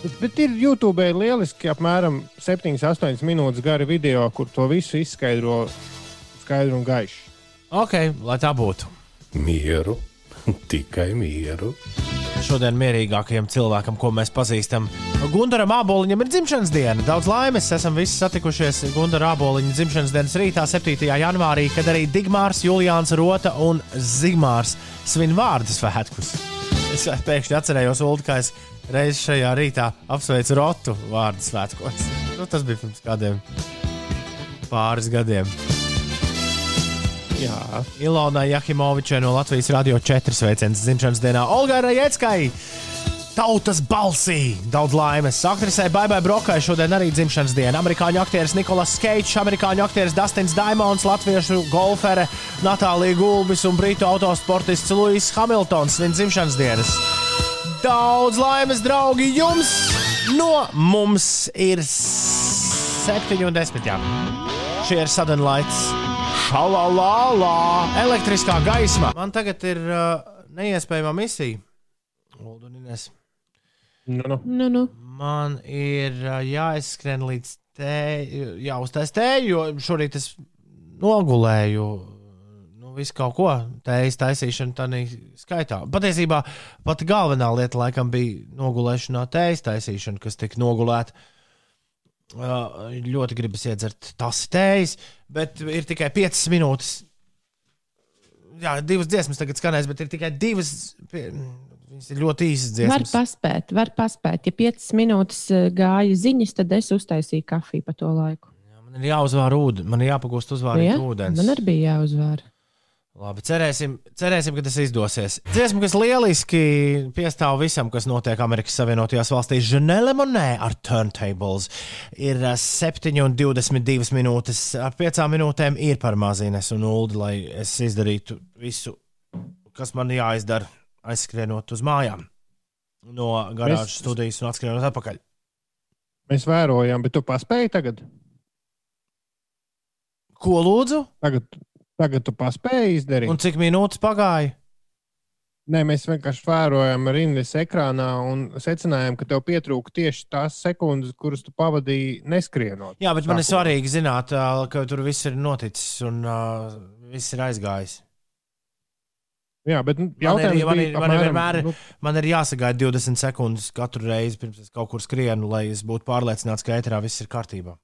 S2: Bet, bet ir YouTube lieliski, apmēram 7-8 minūtes gari video, kur to visu izskaidro skaidri un gaiši.
S1: Ok, lai tā būtu.
S6: Mieru Tikai mieru.
S1: Šodien mierīgākajam cilvēkam, ko mēs pazīstam, Gunteram Aboliņam ir dzimšanas diena. Daudz laimes! Esam visi satikušies Gunteram Aboliņa dzimšanas dienas rītā, 7. janvārī, kad arī Digmārs, Julians Rota un Zigmārs svin vārdu svētkus. Es pēkšņi atcerējos, Ulu, kā es reiz šajā rītā apsveicu Rotu vārdu svētkos. Nu, tas bija pirms kādiem pāris gadiem. Jā. Ilona Jakimovičai no Latvijas Radio 4 sveiciens dzimšanas dienā Olgai Rajeckai. Tautas balsī daudz laimes. Aktrisei Baibai Brokai šodien arī dzimšanas diena. Amerikāņu aktieris Nikolas Keits, amerikāņu aktieris Dustins Daimons, latviešu golfere Natālija Gulbis un brītu autosportists Luis Hamiltons svin dzimšanas dienas. Daudz laimes, draugi, jums! No mums ir 7 un 10. Jā. Šie ir Sudden Lights šalalālā, elektriskā gaisma. Man tagad ir uh, neiespējama misija. Uldunines.
S2: Nu, nu.
S3: Nu, nu.
S1: Man ir uh, jāizskrien līdz tēju, jāuztais tēju, jo šorīt es nogulēju. Nu, visu kaut ko tējas taisīšanu tā skaitā. Patiesībā pati galvenā lieta laikam bija nogulēšanā tējas taisīšana, kas tika nogulēta. Ļoti gribas iedzert tas tējas, bet ir tikai 5 minūtes. Jā, divas dziesmas tagad skanēs, bet ir tikai divas. Viņas ir ļoti īsas dziesmas.
S3: Var paspēt, var paspēt. Ja 5 minūtes gāja ziņas, tad es uztaisīju kafiju pa to laiku.
S1: Jā, man ir jāuzvāra ūdens, man ir jāpagūst uzvārīt
S3: ja?
S1: ūdens.
S3: Man arī bija jāuzvāra.
S1: Labi, cerēsim, cerēsim, ka tas izdosies. Dziesma, kas lieliski piestāv visam, kas notiek Amerikas Savienotajās valstīs, Žanele Monē ar turntables. Ir 7,22 minūtes. Ar 5 minūtēm ir par mazines un ulu, lai es izdarītu visu, kas man jāizdara, aizskrienot uz mājām no garāžas studijas un atskrienot atpakaļ.
S2: Mēs vērojam, bet tu paspēji tagad?
S1: Ko lūdzu?
S2: Tagad Tagad tu paspēji izdarīt.
S1: Un cik minūtes pagāja?
S2: Nē, mēs vienkārši vērojam rindas ekrānā un secinājām, ka tev pietrūka tieši tās sekundes, kuras tu pavadīji neskrienot.
S1: Jā, bet man ir svarīgi zināt, ka tur viss ir noticis un uh, viss ir aizgājis.
S2: Jā, bet nu, man ir,
S1: man, ir, man, ir vienmēr, nu, man ir jāsagaida 20 sekundes katru reizi, pirms es kaut kur skrienu, lai es būtu pārliecināts, ka ēterā viss ir kārtībā.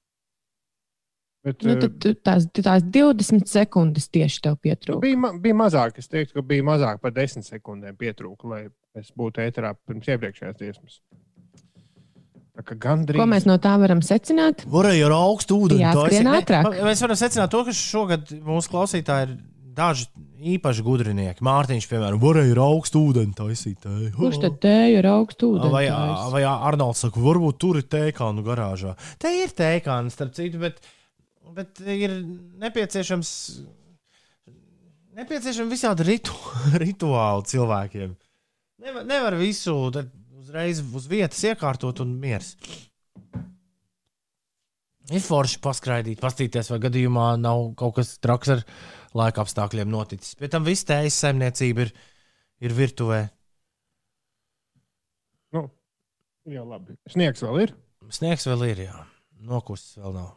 S3: Bet, nu, tad, eh, tās, tās 20 sekundes tieši tev pietrūka.
S2: Bija, bija mazāk, es teiktu, ka bija mazāk par 10 sekundēm pietrūka, lai es būtu ēterā pirms iepriekšējās dziesmas. Gandrīz...
S3: Ko mēs no tā varam secināt?
S1: Varēja ar augstu ūdeni.
S3: Ātrāk.
S1: Mēs varam secināt to, ka šogad mūsu klausītāji ir daži īpaši gudrinieki. Mārtiņš, piemēram, varēja ar augstu ūdeni taisīt. Tēju.
S3: Kurš tad tēju ar augstu ūdeni?
S1: Vai, vai Arnolds saka, varbūt tur ir tēkānu garāžā. Te ir tēkāns, starp citu, bet bet ir nepieciešams, nepieciešams visādi ritu, rituāli cilvēkiem. Nevar, nevar visu uzreiz uz vietas iekārtot un miers. Ir forši paskraidīt, paskatīties, vai gadījumā nav kaut kas traks ar laika apstākļiem noticis. Pēc tam viss tējas saimniecība ir, ir virtuvē.
S2: Nu, jau labi. Sniegs vēl ir?
S1: Sniegs vēl ir, jā. Nokusis vēl nav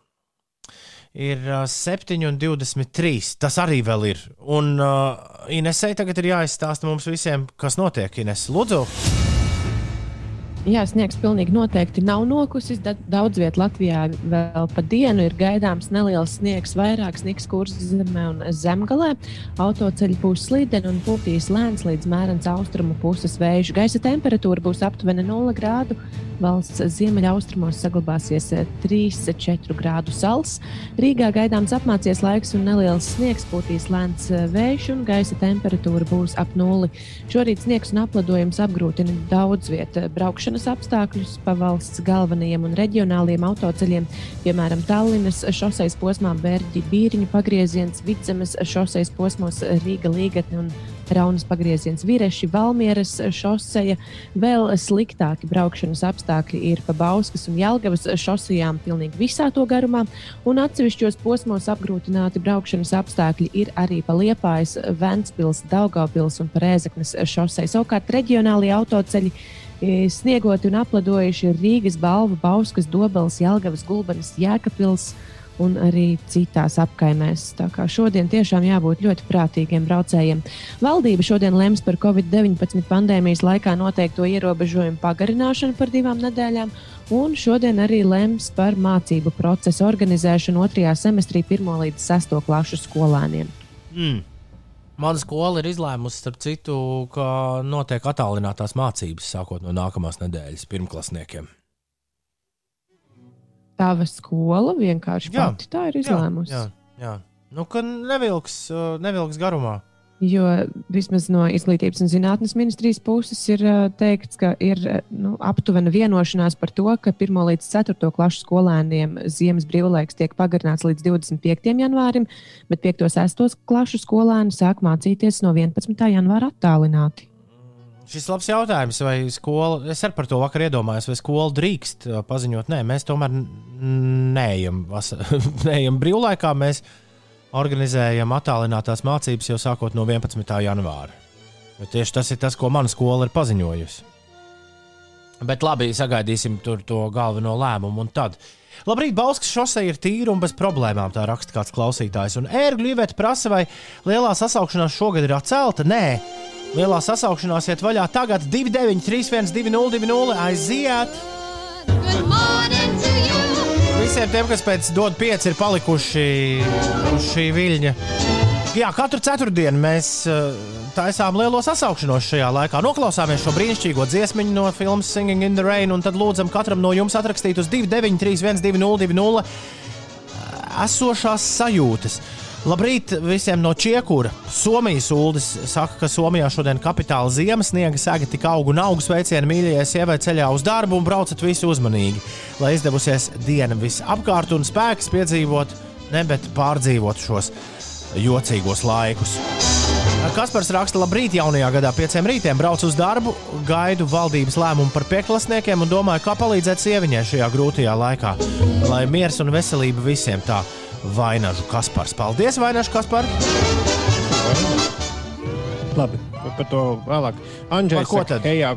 S1: ir uh, 7,23. Tas arī vēl ir. Un uh, Inesai tagad ir jāizstāsta mums visiem, kas notiek. Ines, lūdzu!
S3: Jā, sniegs pilnīgi noteikti nav nokusis. Daudz vietā Latvijā vēl pa dienu ir gaidāms neliels sniegs, vairāk sniegs kursā zemē un zemgalē. Autoceļi būs slīdeni un pūtīs lēns līdz mērens austrumu puses vēju. Gaisa temperatūra būs aptuveni 0 grādu. Valsts ziemeļaustrumos saglabāsies 3-4 grādu sals. Rīgā gaidāms apmācies laiks un neliels sniegs, pūtīs lēns vējš un gaisa temperatūra būs ap nulli. Šorīt sniegs un apledojums apgrūtina daudz vietu braukšanu braukšanas apstākļus pa valsts galvenajiem un reģionāliem autoceļiem, piemēram, Tallinas šoseis posmā Bērģi Bīriņu pagrieziens, Vidzemes šoseis posmos Rīga Līgatne un Raunas pagrieziens Vireši, Valmieras šoseja. Vēl sliktāki braukšanas apstākļi ir pa Bauskas un Jelgavas šosejām pilnīgi visā to garumā, un atsevišķos posmos apgrūtināti braukšanas apstākļi ir arī pa Liepājas, Ventspils, Daugavpils un Rēzeknes šoseja. Savukārt reģionālie autoceļi sniegoti un apladojuši ir Rīgas, Balva, Bauskas, Dobeles, Jelgavas, Gulbenes, Jēkabils un arī citās apkaimēs. Tā kā šodien tiešām jābūt ļoti prātīgiem braucējiem. Valdība šodien lems par Covid-19 pandēmijas laikā noteikto ierobežojumu pagarināšanu par divām nedēļām, un šodien arī lems par mācību procesu organizēšanu otrajā semestrī pirmo līdz sesto klašu skolēniem.
S1: Mm. Mana skola ir izlēmusi, starp citu, ka notiek attālinātās mācības sākot no nākamās nedēļas pirmklasniekiem.
S3: Tava skola vienkārši jā, pati tā ir izlēmusi.
S1: Jā, jā, jā. Nu, ka nevilks, nevilks garumā.
S3: Jo vismaz no Izglītības un zinātnes ministrijas puses ir uh, teikts, ka ir nu, aptuvena vienošanās par to, ka 1 līdz 4 klašu skolēniem ziemas brīvlaiks tiek pagarināts līdz 25. janvārim, bet 5. un 6. klašu skolēni sāk mācīties no 11. janvāra attālināti.
S1: Šis labs jautājums, vai skola, es arī par to vakar iedomājos, vai skola drīkst paziņot, nē, mēs tomēr neejam, neejam brīvlaikā. Mēs organizējam attālinātās mācības jau sākot no 11. janvāra. Jo tieši tas ir tas, ko mana skola ir paziņojusi. Bet labi, sagaidīsim to galveno lēmumu. Tad, labrīt, Bauskas šosei ir tīra un bez problēmām, tā raksta kāds klausītājs. Un ērgļu ivēt prasa, vai lielā sasaukšanās šogad ir atcelta? Nē, lielā sasaukšanās iet vaļā tagad 293, 120, 200, aiziet! Good morning! Visiem tiem, kas pēc dod pieci ir palikuši uz šī viļņa. Jā, katru ceturtdienu mēs uh, taisām lielo sasaukšanos šajā laikā. Noklausāmies šo brīnišķīgo dziesmu no filmas Singing in the Rain, un tad lūdzam katram no jums atrakstīt uz 293, 120, esošās sajūtas. Labrīt visiem no Čiekura. Somijas ULDIS saka, ka Somijā šodien kapitāla ziemas sniega sēga tik augu un augu sveicienu mīļajai sievai ceļā uz darbu un braucat visi uzmanīgi, lai izdevusies diena visapkārt un spēks piedzīvot, ne bet pārdzīvot šos jocīgos laikus. Kaspars raksta, labrīt, jaunajā gadā, pieciem rītiem braucu uz darbu, gaidu valdības lēmumu par pieklasniekiem un domāju, kā palīdzēt sieviņai šajā grūtajā laikā, lai miers un veselība visiem tā. Vainažu Kaspars. Paldies, Vainažu Kaspar!
S2: Labi, par to vēlāk. Andrzejs saka, hejā,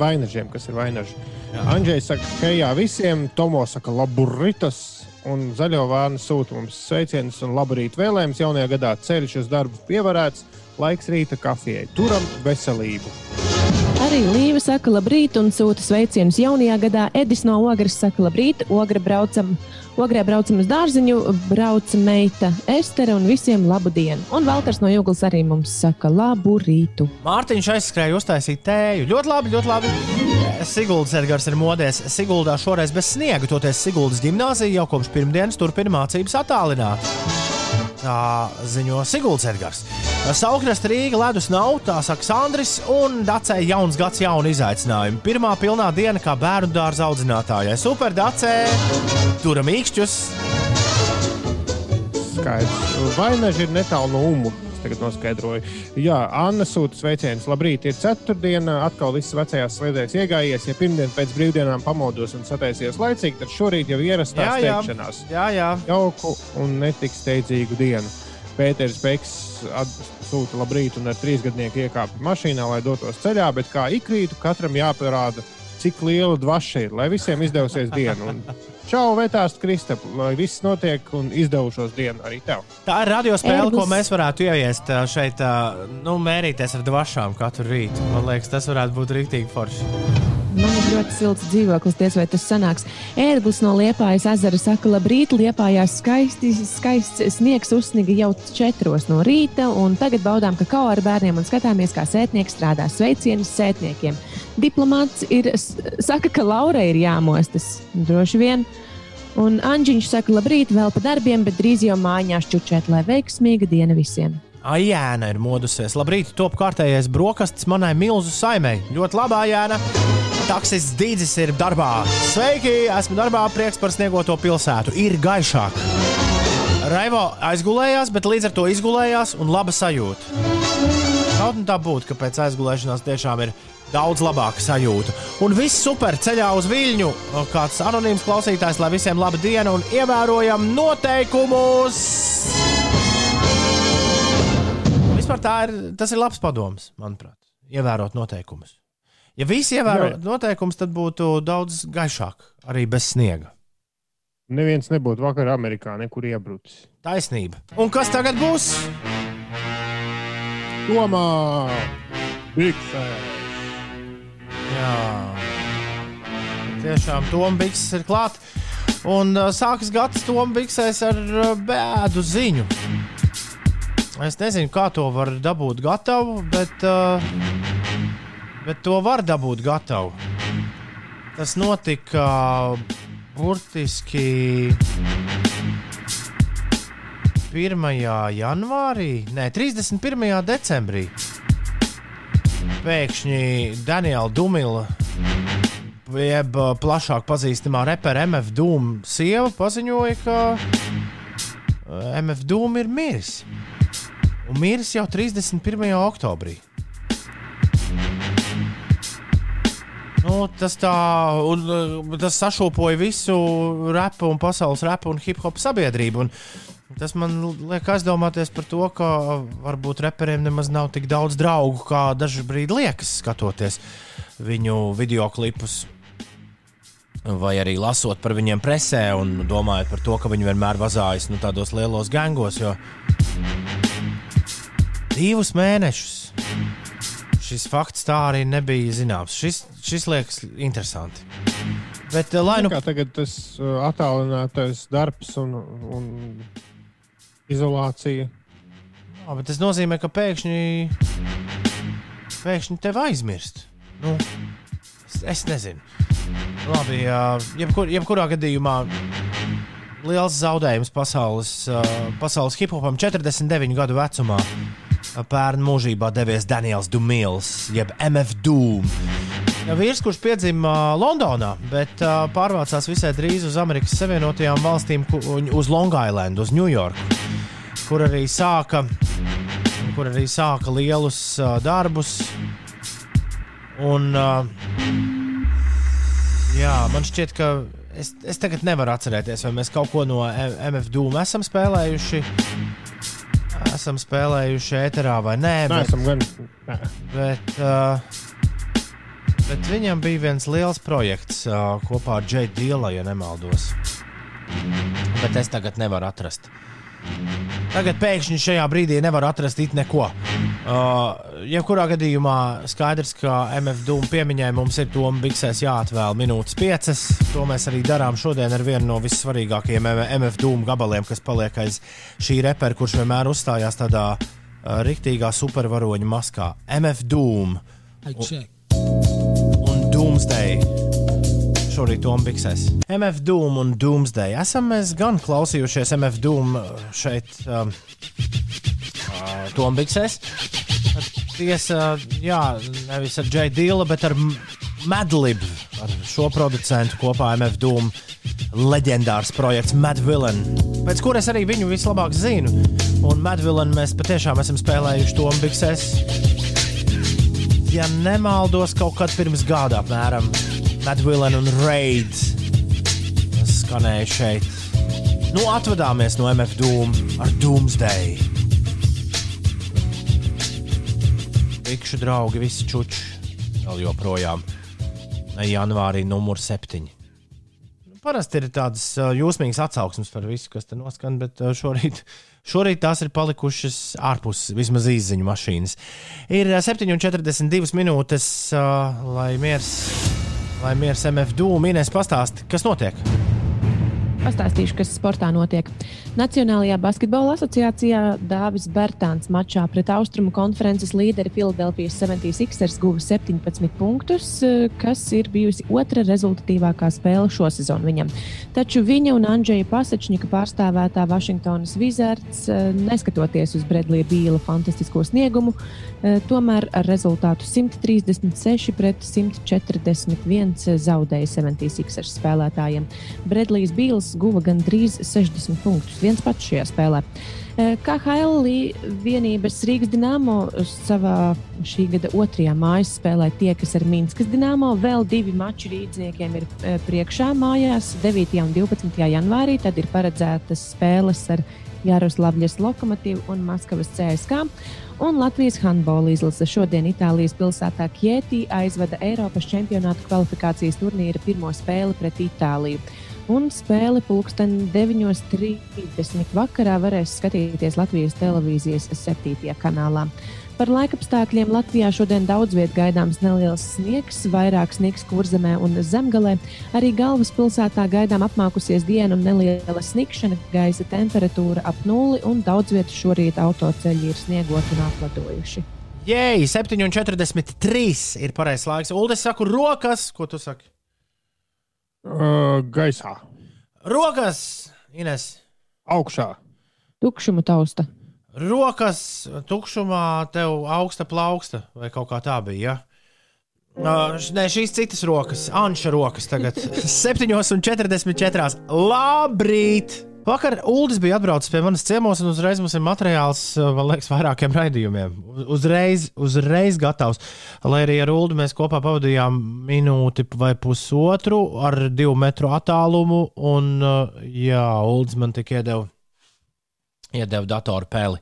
S2: vainažiem, kas ir vainaži. Andrzejs saka, hejā visiem, Tomo saka, laburitas, un zaļo vārnu sūta mums sveicienus un laburīt vēlējumus jaunajā gadā. Ceļš uz darbu pievarēts, laiks rīta kafijai. Turam veselību!
S3: Arī Līva saka, labrīt, un sūta sveicienus jaunajā gadā. Edis no Ogres saka, labrīt, Ogra braucam Ogrē braucam uz dārziņu, brauca meita Estere un visiem labu dienu. Un Valters no Jūglas arī mums saka labu rītu.
S1: Mārtiņš aizskrēja uztaisīt tēju. Ļoti labi, ļoti labi. Siguldas Edgars ir modies. Siguldā šoreiz bez sniega, toties Siguldas gimnāzija jau kopš pirmdienas turpina mācības attālināti. Tā ziņo Sigulds Edgars. Saukrast Rīga ledus nav, tā saka Sandris, un Dacē jauns gads, jauna izaicinājuma. Pirmā pilnā diena kā bērnu dārza audzinātājai. Super Dacē, turam īkšķus!
S2: Skaidrs. Vainaži ir netālu no umu tagad noskaidroju. Jā, Anna sūta sveicienus. Labrīt, ir ceturtdiena, atkal viss vecajās sliedēs iegājies. Ja pirmdien pēc brīvdienām pamodos un sataisies laicīgi, tad šorīt jau ierastā
S1: jā,
S2: steigšanās.
S1: Jā, jā.
S2: Jauku un netik steidzīgu dienu. Pēters Beks sūta labrīt un ar trīsgadnieku iekāpa mašīnā, lai dotos ceļā, bet kā ikrītu katram jāparāda, cik liela dvaša ir, lai visiem izdevusies diena. Un Čau, Vētārst, Kristap, lai viss notiek un izdevušos dienu arī tev.
S1: Tā ir radiospēle, ko mēs varētu ieviest šeit, nu, mērīties ar dvašām katru rītu. Man liekas, tas varētu būt rīktīgi forši.
S3: Man ir ļoti silts dzīvoklis, diez vai tas sanāks. Ērglis no Liepājas ezera saka, labrīt, Liepājās skaisti, skaists sniegs uzsniga jau četros no rīta, un tagad baudām kakao ar bērniem un skatāmies, kā sētnieks strādā. Sveicienus sētniekiem! Diplomāts ir, saka, ka Laurai ir jāmostas. Droši vien. Un Anģiņš saka, labrīt, vēl pa darbiem, bet drīz jau mājās čučēt, lai veiksmīga diena visiem.
S1: Ajāna ir modusies. Labrīt, top kārtējais brokastis manai milzu saimei. Ļoti labā Jāna. Taksis Dīdzis ir darbā. Sveiki, esmu darbā, prieks par sniegoto pilsētu. Ir gaišāk. Raivo aizgulējās, bet līdz ar to izgulējās un laba sajūta. Kaut tā būtu, ka pēc aizgulēšanās tiešām ir daudz labāka sajūta. Un viss super ceļā uz viļņu. Kāds anonīms klausītājs, lai visiem laba diena un ievērojam noteikumus! Vispār tā ir, tas ir labs padoms, manuprāt, ievērot noteikumus. Ja visi ievērotu noteikumus, tad būtu daudz gaišāk, arī bez sniega.
S2: Neviens nebūtu vakar Amerikā nekur iebrucis.
S1: Taisnība. Un kas tagad būs?
S2: Tomā! Biksēs!
S1: Jā, tiešām Tombikses ir klāt. Un uh, sākas gads Tombiksēs ar uh, bēdu ziņu. Es nezinu, kā to var dabūt gatavu, bet, uh, bet to var dabūt gatavu. Tas notika uh, burtiski 1. janvārī, ne 31. decembrī pēkšņi Daniela Dumila, jeb uh, plašāk pazīstamā repera MF Dūma sieva, paziņoja, ka uh, MF Dūma ir miris. Un miris jau 31. oktobrī. Nu, tas tā, un, uh, tas sašūpoja visu repu un pasaules repu un hip hop sabiedrību. Un, Tas man liek aizdomāties par to, ka varbūt reperiem nemaz nav tik daudz draugu, kā brīdi liekas, skatoties viņu video klipus. Vai arī lasot par viņiem presē un domājot par to, ka viņi vienmēr vazājas nu, tādos lielos gangos. Jo divus mēnešus šis fakts tā arī nebija zināms. Šis, šis liekas interesanti. Bet, lai nu
S2: kā tagad tas uh, attālinātais darbs un, un izolācija.
S1: Jā, bet tas nozīmē, ka pēkšņi, pēkšņi tevi aizmirst. Nu, es, es nezinu. Labi, jebkur, jebkurā gadījumā liels zaudējums pasaules, pasaules hip-hopam 49 gadu vecumā. Pērn mūžībā devies Daniels Dumils, jeb MF Doom. Vīrs, kurš piedzima Londonā, bet uh, pārvācās visai drīz uz Amerikas Savienotajām valstīm, uz Long Island, uz Ņujorku kur arī sāka, kur arī sāka lielus uh, darbus. Un, uh, jā, man šķiet, ka es, es tagad nevaru atcerēties, vai mēs kaut ko no MF Dūma esam spēlējuši. Esam spēlējuši ēterā vai nē.
S2: Nē, bet, esam gan. Nē.
S1: Bet, uh, bet viņam bija viens liels projekts uh, kopā ar Džeju Dīlu, ja nemaldos. Bet es tagad nevaru atrast. Tagad pēkšņi šajā brīdī nevar atrast it neko. Uh, jebkurā gadījumā skaidrs, ka MF Dūmu piemiņai mums ir tomēr biksēs jāatvēl minūtes piecas. To mēs arī darām šodien ar vienu no vissvarīgākajiem MF Dūmu gabaliem, kas paliek aiz šī repera, kurš vienmēr uzstājās tādā uh, riktīgā supervaroņa maskā. MF Dūmu un, un Doomsday šorīt Tombiksēs. MF Doom un Doomsday. Esam mēs gan klausījušies MF Doom šeit, um, uh, Tombiksēs. Tiesa, jā, nevis ar J. Dīlu, bet ar Madlib, ar šo producentu kopā MF Doom. Leģendārs projekts Madvillain, pēc kuras arī viņu vislabāk zinu. Un Madvillain mēs patiešām esam spēlējuši Tombiksēs. Ja nemaldos, kaut kad pirms gada apmēram Madvillain un Raid skanēja šeit. Nu, atvadāmies no MF Doom ar Doomsday. Bikšu draugi, visi čuči vēl joprojām. Janvārī numur septiņi. Nu, parasti ir tādas jūsmīgas atsauksmes par visu, kas te noskan, bet šorīt, šorīt tās ir palikušas ārpus vismaz izziņu mašīnas. Ir 7,42 minūtes, lai miers Lai miers MF dūmu, Inês pastāsti, kas notiek?
S3: Pastāstīšu, kas sportā notiek. Nacionālajā basketbola asociācijā Dāvis Bērtāns mačā pret Austrumu konferences līderi Filadelfijas 76ers guva 17 punktus, kas ir bijusi otra rezultatīvākā spēle šo sezonu viņam. Taču viņa un Andrzeja Pasačņika pārstāvētā Vašingtonas Wizards, neskatoties uz Bredlija Bīla fantastisko sniegumu, tomēr ar rezultātu 136 pret 141 zaudēja 76ers spēlētājiem. Bredlijs Bīls guva gandrīz 60 punktus viens pats šajā spēlē. KHL vienības Rīgas Dienāmo savā šī gada otrajā mājas spēlē tiekas ar Minskas Dienāmo. Vēl divi mači rīzniekiem ir priekšā mājās 9. un 12. janvārī. Tad ir paredzētas spēles ar Jaroslavļas lokomotīvu un Maskavas CSK. Un Latvijas handbola izlase šodien Itālijas pilsētā Kjētī aizvada Eiropas čempionāta kvalifikācijas turnīra pirmo spēli pret Itāliju un spēli pulksten 9.30 vakarā varēs skatīties Latvijas televīzijas 7. kanālā. Par laikapstākļiem Latvijā šodien daudz vietā gaidāms neliels sniegs, vairāk sniegs kurzemē un zemgalē. Arī galvaspilsētā gaidām apmākusies diena un neliela snikšana, gaisa temperatūra ap nulli un daudz vietā šorīt autoceļi ir sniegoti un apladojuši.
S1: Jēj, 7,43 ir pareizais laiks. Ulu, es saku, rokas, ko tu saki?
S2: Uh, gaisā.
S1: Rokas, Ines.
S2: Augšā.
S3: Tukšumu tausta.
S1: Rokas tukšumā, tev augsta plauksta, vai kaut kā tā bija. Ja? Uh, nē, šīs citas rokas, Anša rokas tagad 7,44. Labrīt! Vakar Uldis bija atbraucis pie manas ciemos, un uzreiz mums ir materiāls, man liekas, vairākiem raidījumiem. Uzreiz, uzreiz gatavs. Lai arī ar Uldu mēs kopā pavadījām minūti vai pusotru ar divu metru attālumu, un eh, jā, Uldis man tik iedeva, iedeva datoru peli,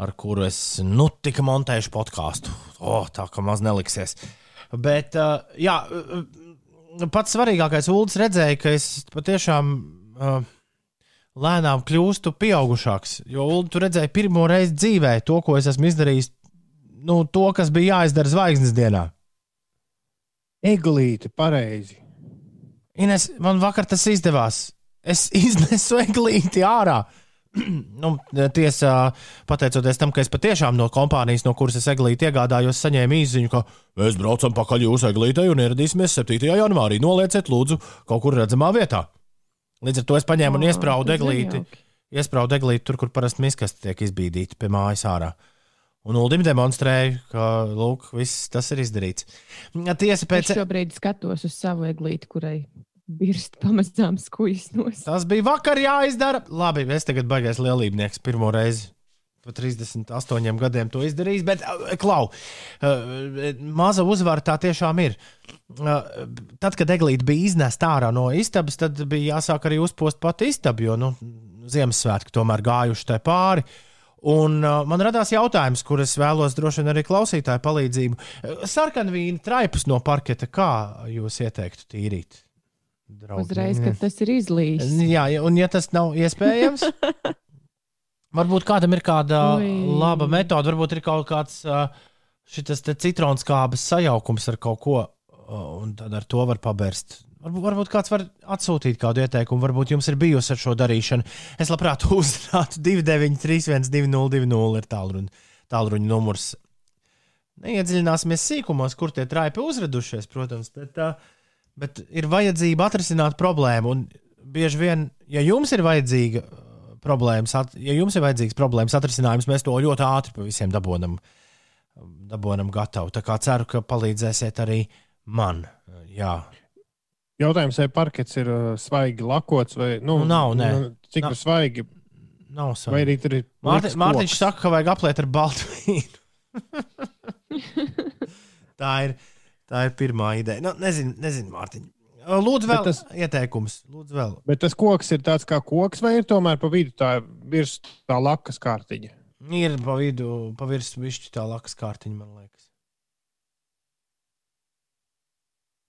S1: ar kuru es nu tik montēšu podkāstu. Oh, tā kā maz neliksies. Bet, eh, jā, pats svarīgākais Uldis redzēja, ka es patiešām. Uh, lēnām kļūstu pieaugušāks. Jo Ulu, tu redzēji pirmo reizi dzīvē to, ko es esmu izdarījis, nu, to, kas bija jāizdara zvaigznes dienā.
S2: Eglīti, pareizi.
S1: Ines, man vakar tas izdevās. Es iznesu eglīti ārā. nu, tiesa, pateicoties tam, ka es patiešām no kompānijas, no kuras es eglīti iegādājos, saņēmu īsiņu, ka mēs braucam pakaļ jūsu eglītei un ieradīsimies 7. janvārī. Nolieciet, lūdzu, kaut kur redzamā vietā. Līdz ar to es paņēmu un iesprādu eglīti. Iesprādu eglīti tur, kur parasti miskasti tiek izbīdīti pie mājas ārā. Un Ulim demonstrēja, ka lūk, viss tas ir izdarīts. Tiesa pēc
S3: tam. Es šobrīd skatos uz savu eglīti, kurai birst pamazām skujas no.
S1: Tas bija vakar jāizdara. Labi, es tagad baigais lielībnieks pirmo reizi pa 38 gadiem to izdarījis. Bet, uh, klau, uh, maza uzvara tā tiešām ir. Uh, tad, kad Eglīte bija iznesta ārā no istabas, tad bija jāsāk arī uzpost pati istaba, jo nu, Ziemassvētki tomēr gājuši tai pāri. Un uh, man radās jautājums, kurus vēlos droši vien arī klausītāju palīdzību. Sarkanvīna traipus no parketa, kā jūs ieteiktu tīrīt?
S3: Draugi. Uzreiz, kad tas ir izlīts.
S1: Jā, un ja tas nav iespējams, Varbūt kādam ir kāda Ui. laba metode, varbūt ir kaut kāds šis citrons kābas sajaukums ar kaut ko, un tad ar to var pabērst. Varbūt, varbūt kāds var atsūtīt kādu ieteikumu, varbūt jums ir bijusi ar šo darīšanu. Es labprāt uzzinātu 293, 202, ir tālruņa, tālruņa numurs. Neiedziļināsimies sīkumos, kur tie traipi uzradušies, protams, bet, bet ir vajadzība atrisināt problēmu. Un bieži vien, ja jums ir vajadzīga problēmas, ja jums ir vajadzīgs problēmas atrisinājums, mēs to ļoti ātri pa visiem dabonam, dabonam gatavu. Tā kā ceru, ka palīdzēsiet arī man. Jā.
S2: Jautājums, vai parkets ir uh, svaigi lakots vai nu,
S1: nu, nav? Nē. Nu,
S2: cik nav. svaigi?
S1: Nav
S2: svaigi. Vai arī tur ir.
S1: Mārtiņš, Mārtiņš saka, ka vajag apliet ar baltu vīnu. tā, ir, tā ir pirmā ideja. Nu, nezinu, nezinu Mārtiņ. Lūdzu, vēl tas ieteikums. Lūdzu, vēl.
S2: Bet tas koks ir tāds kā koks, vai ir tomēr pa vidu tā virs tā lakas kārtiņa?
S1: Ir pa vidu, pa virsmu višķi tā lakas kārtiņa, man liekas.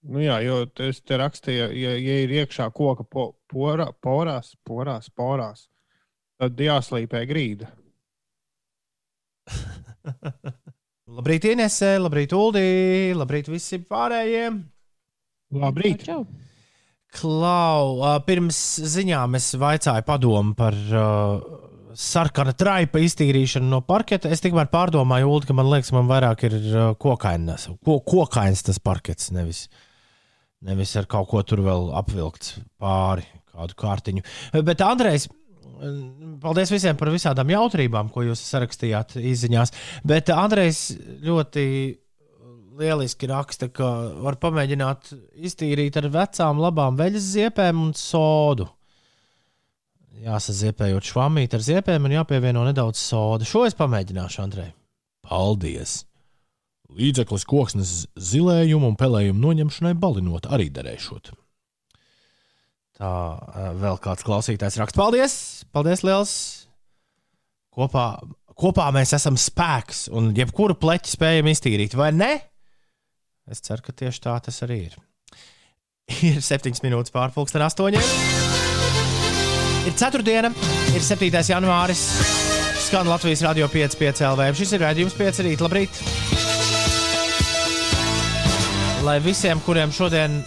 S2: Nu jā, jo es te rakstīju, ja, ja ir iekšā koka po, porā, porās, porās, porās, tad jāslīpē grīda.
S1: labrīt, Inesē, labrīt, Uldī, labrīt visiem pārējiem!
S2: Labrīt!
S3: Čau.
S1: Klau, pirms ziņām es vaicāju padomu par uh, sarkana traipa iztīrīšanu no parketa. Es tikmēr pārdomāju, Ulu, ka man liekas, man vairāk ir uh, kokains, ko, kokains tas parkets, nevis, nevis ar kaut ko tur vēl apvilkts pāri, kādu kārtiņu. Bet, Andrejs, paldies visiem par visādām jautrībām, ko jūs sarakstījāt izziņās. Bet Andrejs ļoti lieliski raksta, ka var pamēģināt iztīrīt ar vecām, labām veļas ziepēm un sodu. jāsaziepējot švamīt ar ziepēm un jāpievieno nedaudz soda. Šo es pamēģināšu, Andrej. Paldies! Līdzeklis koksnes zilējumu un pelējumu noņemšanai balinot arī derēšot. Tā vēl kāds klausītājs raksta. Paldies! Paldies, liels! Kopā, kopā mēs esam spēks un jebkuru pleķi spējam iztīrīt, vai ne? Es ceru, ka tieši tā tas arī ir. Ir 7 minūtes pārpusdienas, 8. Ir 4. diena, ir 7. janvāris. Skan Latvijas radio 5,5 LV. Šis ir raidījums 5 rīt. Labrīt! Lai visiem, kuriem šodien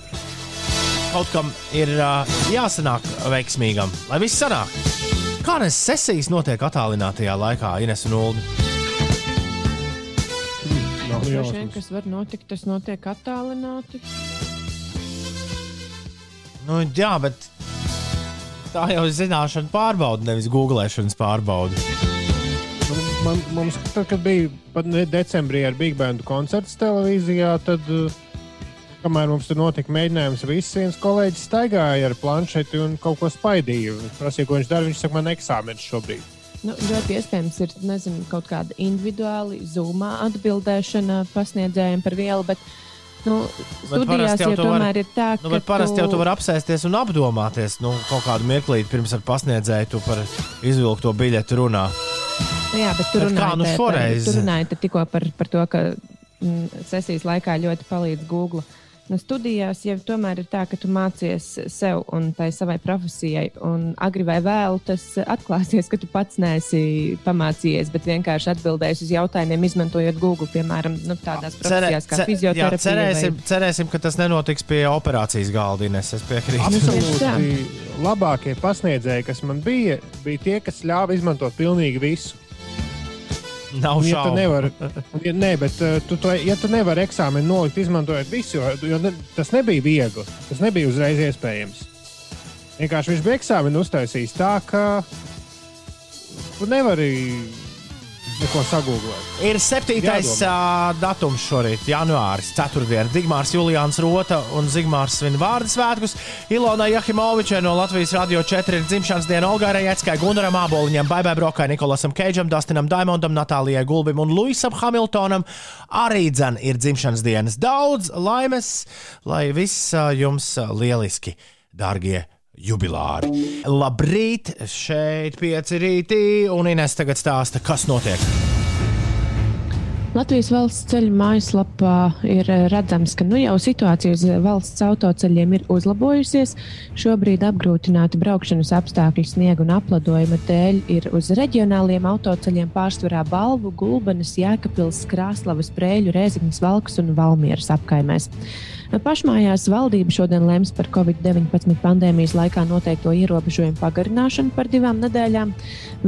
S1: kaut kam ir uh, jāsanāk veiksmīgam, lai viss sanāk. Kādas sesijas notiek attālinātajā laikā, Ines un Ulu?
S3: Droši vien, kas var notikt, tas notiek attālināti.
S1: Nu, jā, bet tā jau ir zināšana pārbaude, nevis googlēšanas pārbaude.
S2: Nu, man, mums, tad, kad bija decembrī ar Big Band koncerts televīzijā, tad, kamēr mums tur notika mēģinājums, viss viens kolēģis staigāja ar planšeti un kaut ko spaidīja. Prasīja, ko viņš dara. Viņš saka, man eksāmenis šobrīd.
S3: Nu, ļoti iespējams, ir nezinu, kaut kāda individuāla zūmā atbildēšana pasniedzējiem par vielu, bet nu, studijās jau tomēr var, ir tā,
S1: nu, ka. Parasti tu... jau tu vari apsēsties un apdomāties nu, kaut kādu mirklīti pirms ar pasniedzēju par izvilkto biļeti runā.
S3: Nu, jā, bet tur runājot nu šoreiz... tikko par, par to, ka m, sesijas laikā ļoti palīdz Google. Nu, studijās jau tomēr ir tā, ka tu mācies sev un tai savai profesijai. Un agri vai vēlu tas atklāsies, ka tu pats neesi pamācījies, bet vienkārši atbildējis uz jautājumiem, izmantojot Google, piemēram, nu, tādās profesijās kā fizioterapija.
S1: Cerēsim, vai... cerēsim, ka tas nenotiks pie operācijas galda. Es piekrītu.
S2: Absolūti. Labākie pasniedzēji, kas man bija, bija tie, kas ļāva izmantot pilnīgi visu.
S1: Nav
S2: ja tu nevari, ja, nē, bet uh, tu, tu, ja tu nevari eksāmenu nolikt, izmantojot visu, jo, jo ne, tas nebija viegli. Tas nebija uzreiz iespējams. Vienkārši viņš bija eksāmenu uztaisījis tā, ka tu nevari neko sagūglēt.
S1: Ir 7. Uh, datums šorīt, janvāris, 4. Digmārs Julians Rota un Zigmārs svin vārdu svētkus. Ilona Jahimovičai no Latvijas Radio 4 ir dzimšanas diena Olgārai Eckai, Gunaram Āboliņam, Baibai Brokai, Nikolasam Keidžam, Dustinam Daimondam, Natālijai Gulbim un Luisam Hamiltonam. Arī dzen ir dzimšanas dienas. Daudz laimes, lai viss jums lieliski, dārgie! Jubilāri. Labrīt, šeit pieci rītī, un Ines tagad stāsta, kas notiek.
S3: Latvijas valsts ceļu mājaslapā ir redzams, ka nu jau situācija uz valsts autoceļiem ir uzlabojusies. Šobrīd apgrūtināti braukšanas apstākļi sniega un apladojuma dēļ ir uz reģionāliem autoceļiem pārsvarā Balvu, Gulbenes, Jēkabils, Krāslavas, Prēļu, Rēzikņas, Valkas un Valmieras apkaimēs. Pašmājās valdība šodien lems par Covid-19 pandēmijas laikā noteikto ierobežojumu pagarināšanu par divām nedēļām.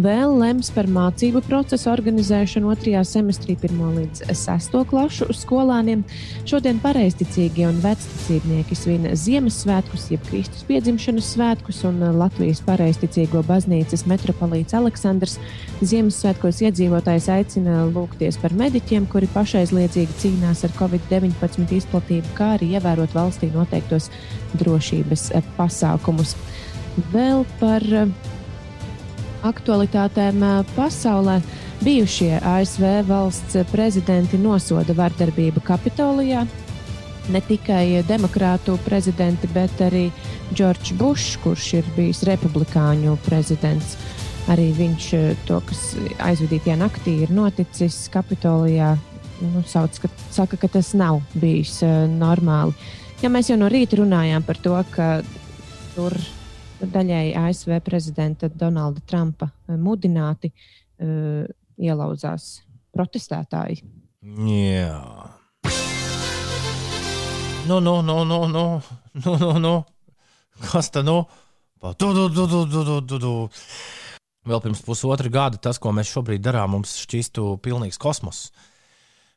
S3: Vēl lems par mācību procesu organizēšanu otrajā semestrī, 1 līdz 6 klašu skolāniem. Šodien pareizticīgie un vecticībnieki svin Ziemassvētkus, jeb Kristus piedzimšanas svētkus, un Latvijas pareizticīgo baznīcas metropolīts Aleksandrs Ziemassvētkos iedzīvotājs aicina lūgties par mediķiem, kuri pašaizliedzīgi cīnās ar Covid-19 izplatību, kā arī ievērot valstī noteiktos drošības eh, pasākumus. Vēl par eh, aktualitātēm eh, pasaulē. Bijušie ASV valsts prezidenti nosoda vardarbību Kapitolijā. Ne tikai demokrātu prezidenti, bet arī Džordžs Bušs, kurš ir bijis republikāņu prezidents. Arī viņš to, kas aizvadītajā naktī ir noticis Kapitolijā, nu, sauc, ka, saka, ka tas nav bijis uh, normāli. Ja mēs jau no rīta runājām par to, ka tur daļēji ASV prezidenta Donalda Trumpa uh, mudināti uh, ielauzās protestētāji.
S1: Jā. Nu, nu, nu, nu, nu, nu, nu, nu. Kas tad nu? Du, du, du, du, du, du, du. Vēl pirms pusotra gada tas, ko mēs šobrīd darām, mums šķistu pilnīgs kosmos. Uh,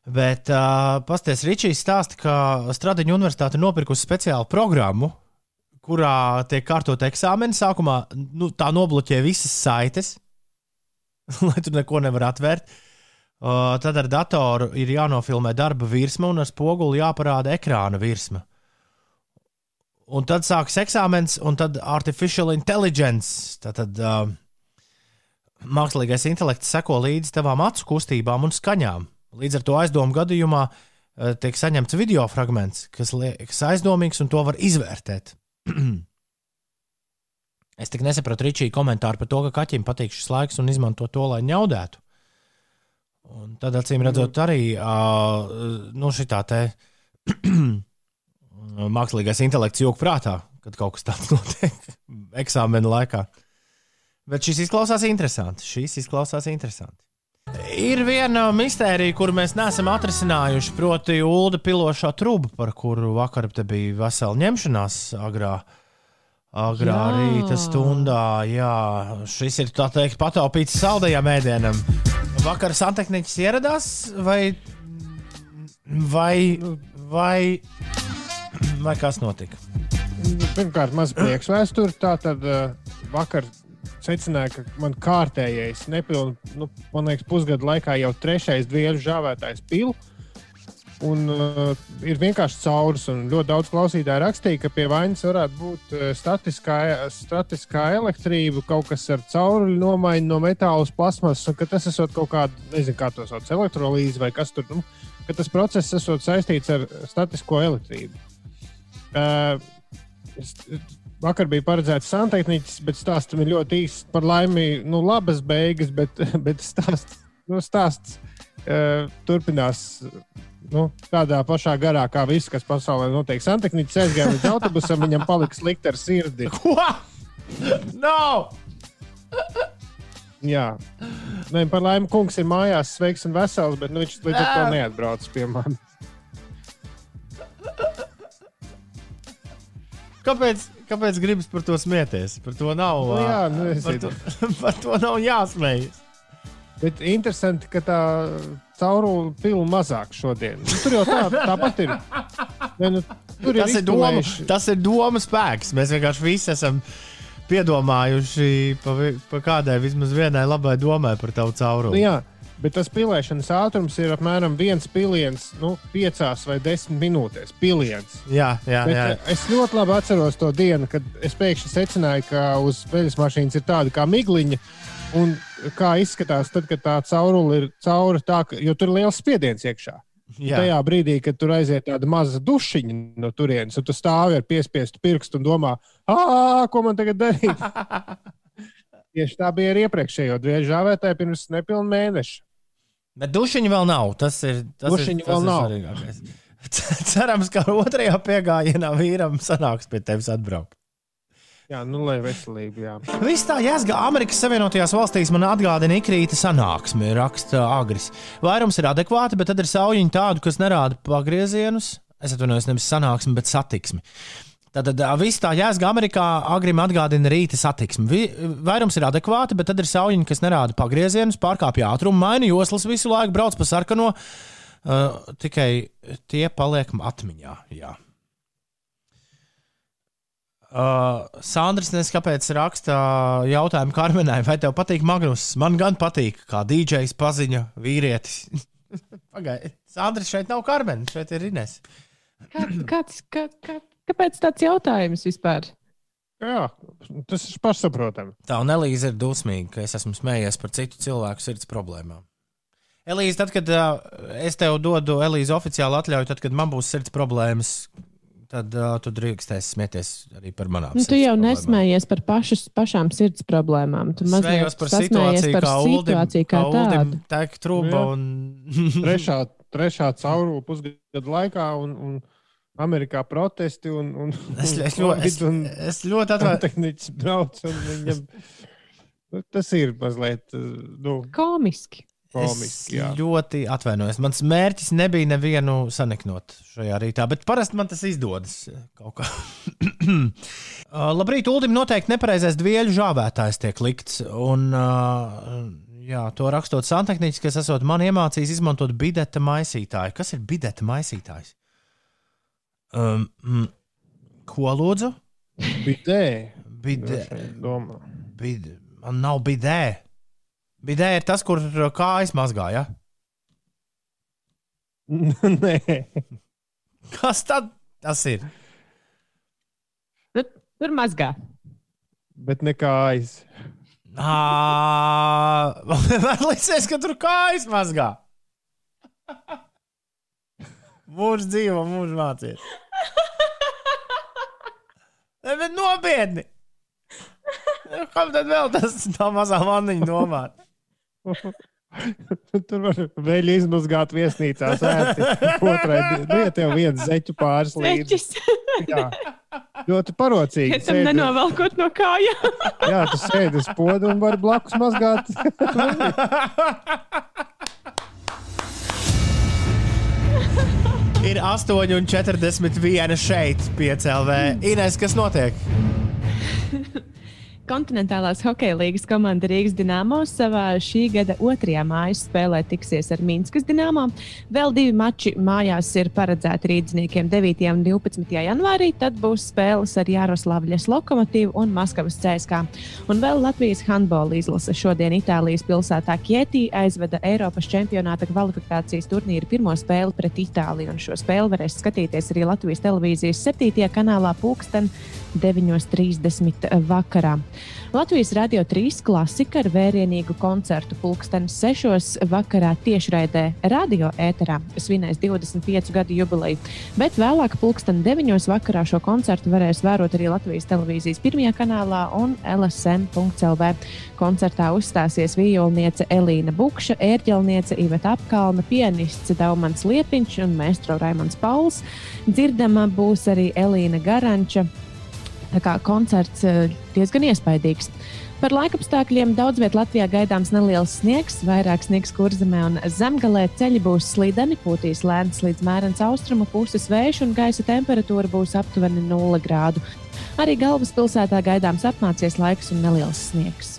S1: Bet uh, pasties, Ričijs stāsta, ka Stradiņa universitāte nopirkusi speciālu programmu, kurā tiek kārtot eksāmeni. Sākumā nu, tā nobloķē visas saites, lai tur neko nevar atvērt. Uh, tad ar datoru ir jānofilmē darba virsma un ar spoguli jāparāda ekrāna virsma. Un tad sākas eksāmens, un tad artificial intelligence. Tātad uh, mākslīgais intelekts seko līdzi tavām acu kustībām un skaņām. Līdz ar to aizdomu gadījumā uh, tiek saņemts video fragments, kas liekas aizdomīgs, un to var izvērtēt. es tik nesapratu Ričija komentāru par to, ka kaķim patīk šis laiks un izmanto to, lai ņaudētu. Un tad, acīm redzot, arī uh, nu, šī tā te mākslīgais intelekts jūg prātā, kad kaut kas tāds notiek eksāmena laikā. Bet šis izklausās interesanti. Šis izklausās interesanti. Ir viena mistērija, kuru mēs neesam atrisinājuši, proti, ULDA pilošā truba, par kuru vakar bija vesela ņemšanās agrā. Agrā jā. rīta stundā, jā, šis ir tā teikt pataupīts saldajam ēdienam. Vakar santehniķis ieradās, vai, vai, vai vai kas notika?
S2: Pirmkārt, maz prieks vēsture. Tā tad uh, vakar secināja, ka man kārtējais, nepilnu, nu, man liekas, pusgadu laikā jau trešais dvieļu žāvētājs pilu. Un uh, ir vienkārši caurus, un ļoti daudz klausītāju rakstīja, ka pie vainas varētu būt uh, statiskā, statiskā elektrība, kaut kas ar cauruļu nomaiņu no metāla uz plasmasas, un ka tas esot kaut kāda, nezinu, kā to sauc, elektrolīze vai kas tur, nu, ka tas process esot saistīts ar statisko elektrību. Uh, Vakar bija paredzēts santehniķis, bet stāstam ir ļoti īsts. Par laimi, nu, labas beigas, bet, bet stāsts, nu, stāsts uh, turpinās nu, tādā pašā garā kā viss, kas pasaulē notiek. Santehniķis aizgāja līdz autobusam, viņam palika slikti ar sirdi.
S1: Ko? No!
S2: Jā, Nē, par laimi, kungs ir mājās, sveiks un vesels, bet nu, viņš līdz ar to neatbrauc pie manis.
S1: Kāpēc, kāpēc gribas par to smieties? Par to nav,
S2: nu, jā, nu,
S1: par, to, par to nav jāsmējas.
S2: Bet interesanti, ka tā caurule pilna mazāk šodien. Nu, tur jau tā, tāpat ir. Ne, nu, tur
S1: tas, ir doma, tas ir doma spēks. Mēs vienkārši visi esam piedomājuši pa, pa kādai vismaz vienai labai domai par tavu cauruli.
S2: Nu, jā, Bet tas pilēšanas ātrums ir apmēram viens piliens, nu, piecās vai desmit minūtēs. Piliens.
S1: Jā, jā,
S2: Bet
S1: jā.
S2: Eh, es ļoti labi atceros to dienu, kad es pēkšņi secināju, ka uz veļas mašīnas ir tāda kā migliņa. Un kā izskatās, tad, kad tā caurule ir cauri, tā, ka, jo tur ir liels spiediens iekšā. Jā. Tajā brīdī, kad tur aiziet tāda maza dušiņa no turienes, un tu stāvi ar piespiestu pirkstu un domā, ah, ko man tagad darīt? Tieši tā bija ar iepriekšējo dviežu žāvētāju pirms nepilnu mēneša.
S1: Bet dušiņa vēl nav. Tas ir tas,
S2: dušiņa
S1: ir, tas
S2: vēl
S1: ir
S2: nav.
S1: svarīgākais. Cerams, ka otrajā piegājienā vīram sanāks pie tevis atbraukt.
S2: Jā, nu, lai veselība. Jā.
S1: Viss tā jāsaka, Amerikas Savienotajās valstīs man atgādina ikrīta sanāksme, raksta Agris. Vairums ir adekvāti, bet tad ir saujiņi tādu, kas nerāda pagriezienus. Es atvainojos, nevis sanāksmi, bet satiksmi. Tātad viss tā jēga Amerikā agrim atgādina rīta satiksmi. Vairums ir adekvāti, bet tad ir saujiņi, kas nerāda pagriezienus, pārkāpj ātrumu, maina joslas visu laiku, brauc pa sarkano. Uh, tikai tie paliek atmiņā. Jā. Uh, Sandrs, nezinu, kāpēc raksta jautājumu Karmenai, vai tev patīk Magnus? Man gan patīk, kā DJs paziņa vīrietis. Pagaidiet, Sandrs šeit nav Karmen, šeit ir Ines.
S3: Kā, kāds, kā, kā, Kāpēc tāds jautājums vispār?
S2: Jā, tas ir pašsaprotami.
S1: Tā un Elīze ir dusmīga, ka es esmu smējies par citu cilvēku sirds problēmām. Elīze, tad, kad uh, es tev dodu Elīze oficiāli atļauju, tad, kad man būs sirds problēmas, tad uh, tu drīkstēsi smieties arī par manām.
S3: Nu, tu jau nesmējies par pašas, pašām sirds problēmām. Tu
S1: smējos par situāciju,
S3: par
S1: kā
S3: situāciju kā tādu.
S1: Tā ir trūba un.
S2: trešā, trešā caurule pusgadu laikā. Un, un Amerikā protesti un, un,
S1: es, es, ļoti, es, un, es ļoti atvainojos.
S2: Tehniķis brauc un viņam nu, tas ir mazliet nu,
S3: komiski.
S2: Komiski,
S1: es ļoti atvainojos. Mans mērķis nebija nevienu saniknot šajā rītā, bet parasti man tas izdodas kaut kā. Uh, labrīt, Ulim noteikti nepareizais dvieļu žāvētājs tiek likts. Un, uh, jā, to rakstot santehniķis, kas esot man iemācījis izmantot bideta maisītāju. Kas ir bideta maisītājs? Um, mm, ko lūdzu?
S2: Bidē.
S1: Bidē. Bidē. Man nav bidē. Bidē ir tas, kur kājas mazgā. Ja?
S2: Nē.
S1: Kas tad tas ir?
S3: Nu, tur mazgā.
S2: Bet ne kājas.
S1: Man liekas, ka tur kājas mazgā. Mūžs dzīvo, mūžs mācīs. Ne, bet nopietni! Kam tad vēl tas tā mazā vanniņa domāt?
S2: Tur var vēl izmazgāt viesnīcā. Otrai lietai jau viens zeķu pāris līdzi. Jā, ļoti parocīgi.
S3: Ja tam nenovelkot no kājām.
S2: Jā, tu sēdi uz podu un vari blakus mazgāt.
S1: Ir 8,41 šeit, 5 LV. Ines, kas notiek?
S3: Kontinentālās hokeja līnijas komanda Rīgas Dienāmo savā šī gada otrajā mājas spēlē tiksies ar Minskas Dienāmo. Vēl divi mači mājās ir paredzēti rīzniekiem 9. un 12. janvārī. Tad būs spēles ar Jaroslavļas lokomotīvu un Maskavas CSK. Un vēl Latvijas handbola izlase šodien Itālijas pilsētā Kietī aizveda Eiropas čempionāta kvalifikācijas turnīra pirmo spēli pret Itāliju. Un šo spēli varēs skatīties arī Latvijas televīzijas 7. kanālā pulksten 9.30 vakarā. Latvijas Radio 3 klasika ar vērienīgu koncertu pulksteni 6. vakarā tiešraidē radio ēterā svinēs 25 gadu jubileju, bet vēlāk pulksteni 9. vakarā šo koncertu varēs vērot arī Latvijas televīzijas pirmajā kanālā un LSM.CLV. Koncertā uzstāsies violniece Elīna Bukša, ērģelniece Iveta Apkalna, pianists Daumans Liepiņš un mēstro Raimans Pauls. Dzirdama būs arī Elīna Garanča Tā kā koncerts eh, diezgan iespaidīgs. Par laikapstākļiem daudz vietā Latvijā gaidāms neliels sniegs, vairāk sniegs kurzemē un zemgalē ceļi būs slideni, pūtīs lēns līdz mērens austrumu puses vējš un gaisa temperatūra būs aptuveni 0 grādu. Arī galvaspilsētā gaidāms apmācies laiks un neliels sniegs.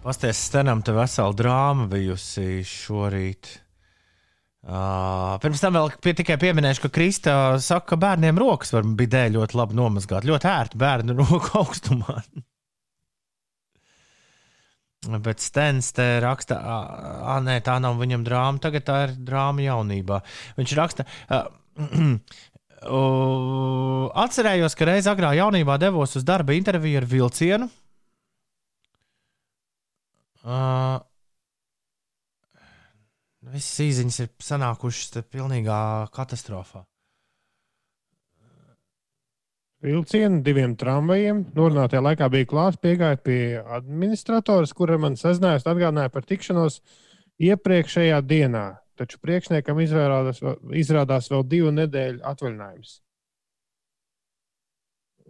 S1: Pasties, stenam, te vesela drāma bijusi šorīt. Uh, pirms tam vēl pie, tikai pieminēšu, ka Krista saka, ka bērniem rokas var bidē ļoti labi nomazgāt. Ļoti ērti bērnu roku augstumā. Bet Stens te raksta, ah, nē, tā nav viņam drāma, tagad tā ir drāma jaunībā. Viņš raksta, uh, uh, atcerējos, ka reiz agrā jaunībā devos uz darba interviju ar vilcienu. Uh, Visas īsiņas ir sanākušas pilnīgā katastrofā.
S2: Vilcienu diviem tramvajiem. Norunātajā laikā bija klāts, piegāja pie administrators, kura man sazinājās, atgādināja par tikšanos iepriekšējā dienā. Taču priekšniekam izrādās, izrādās vēl divu nedēļu atvaļinājums.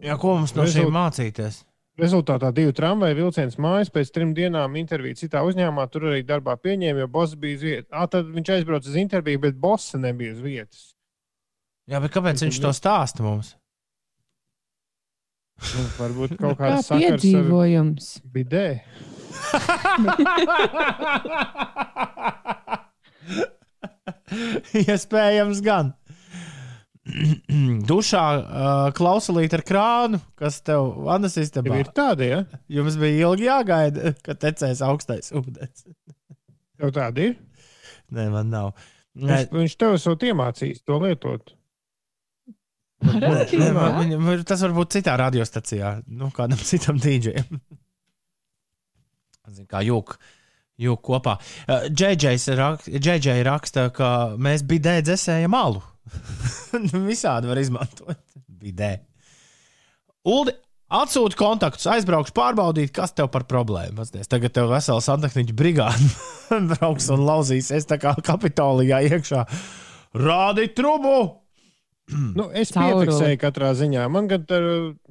S1: Jā, ko mums no šīm mācīties?
S2: Rezultātā divi tramvaja vilciens mājas pēc trim dienām interviju citā uzņēmumā. Tur arī darbā pieņēma, jo boss bija uz vietas. Ah, tad viņš aizbrauca uz interviju, bet bossa nebija uz vietas.
S1: Jā, bet kāpēc viņš to stāsta mums?
S2: Nu, varbūt kaut kāds
S3: Kā piedzīvojums.
S2: Bidē.
S1: Iespējams, gan. dušā uh, klausulīt ar krānu, kas tev vannas istabā.
S2: Ir tādi, ja?
S1: Jums bija ilgi jāgaida, kad tecēs augstais ūdens.
S2: Tev tādi ir?
S1: Nē, man nav.
S2: Nē. Viņš, viņš tev esot iemācījis to lietot.
S1: Nē, man, tas var būt citā radiostacijā, nu, kādam citam dīdžiem. Kā jūka jūk kopā. Uh, JJ rak, raksta, ka mēs bidē dzēsējam alu. Visādi var izmantot. Bidē. Uldi, atsūti kontaktus, aizbraukšu pārbaudīt, kas tev par problēmu. Pasties, tagad tev vesela santehniķa brigāde brauks un lauzīsies tā kā kapitolijā iekšā. Rādi trubu!
S2: nu, es piefiksēju katrā ziņā. Man gan tā,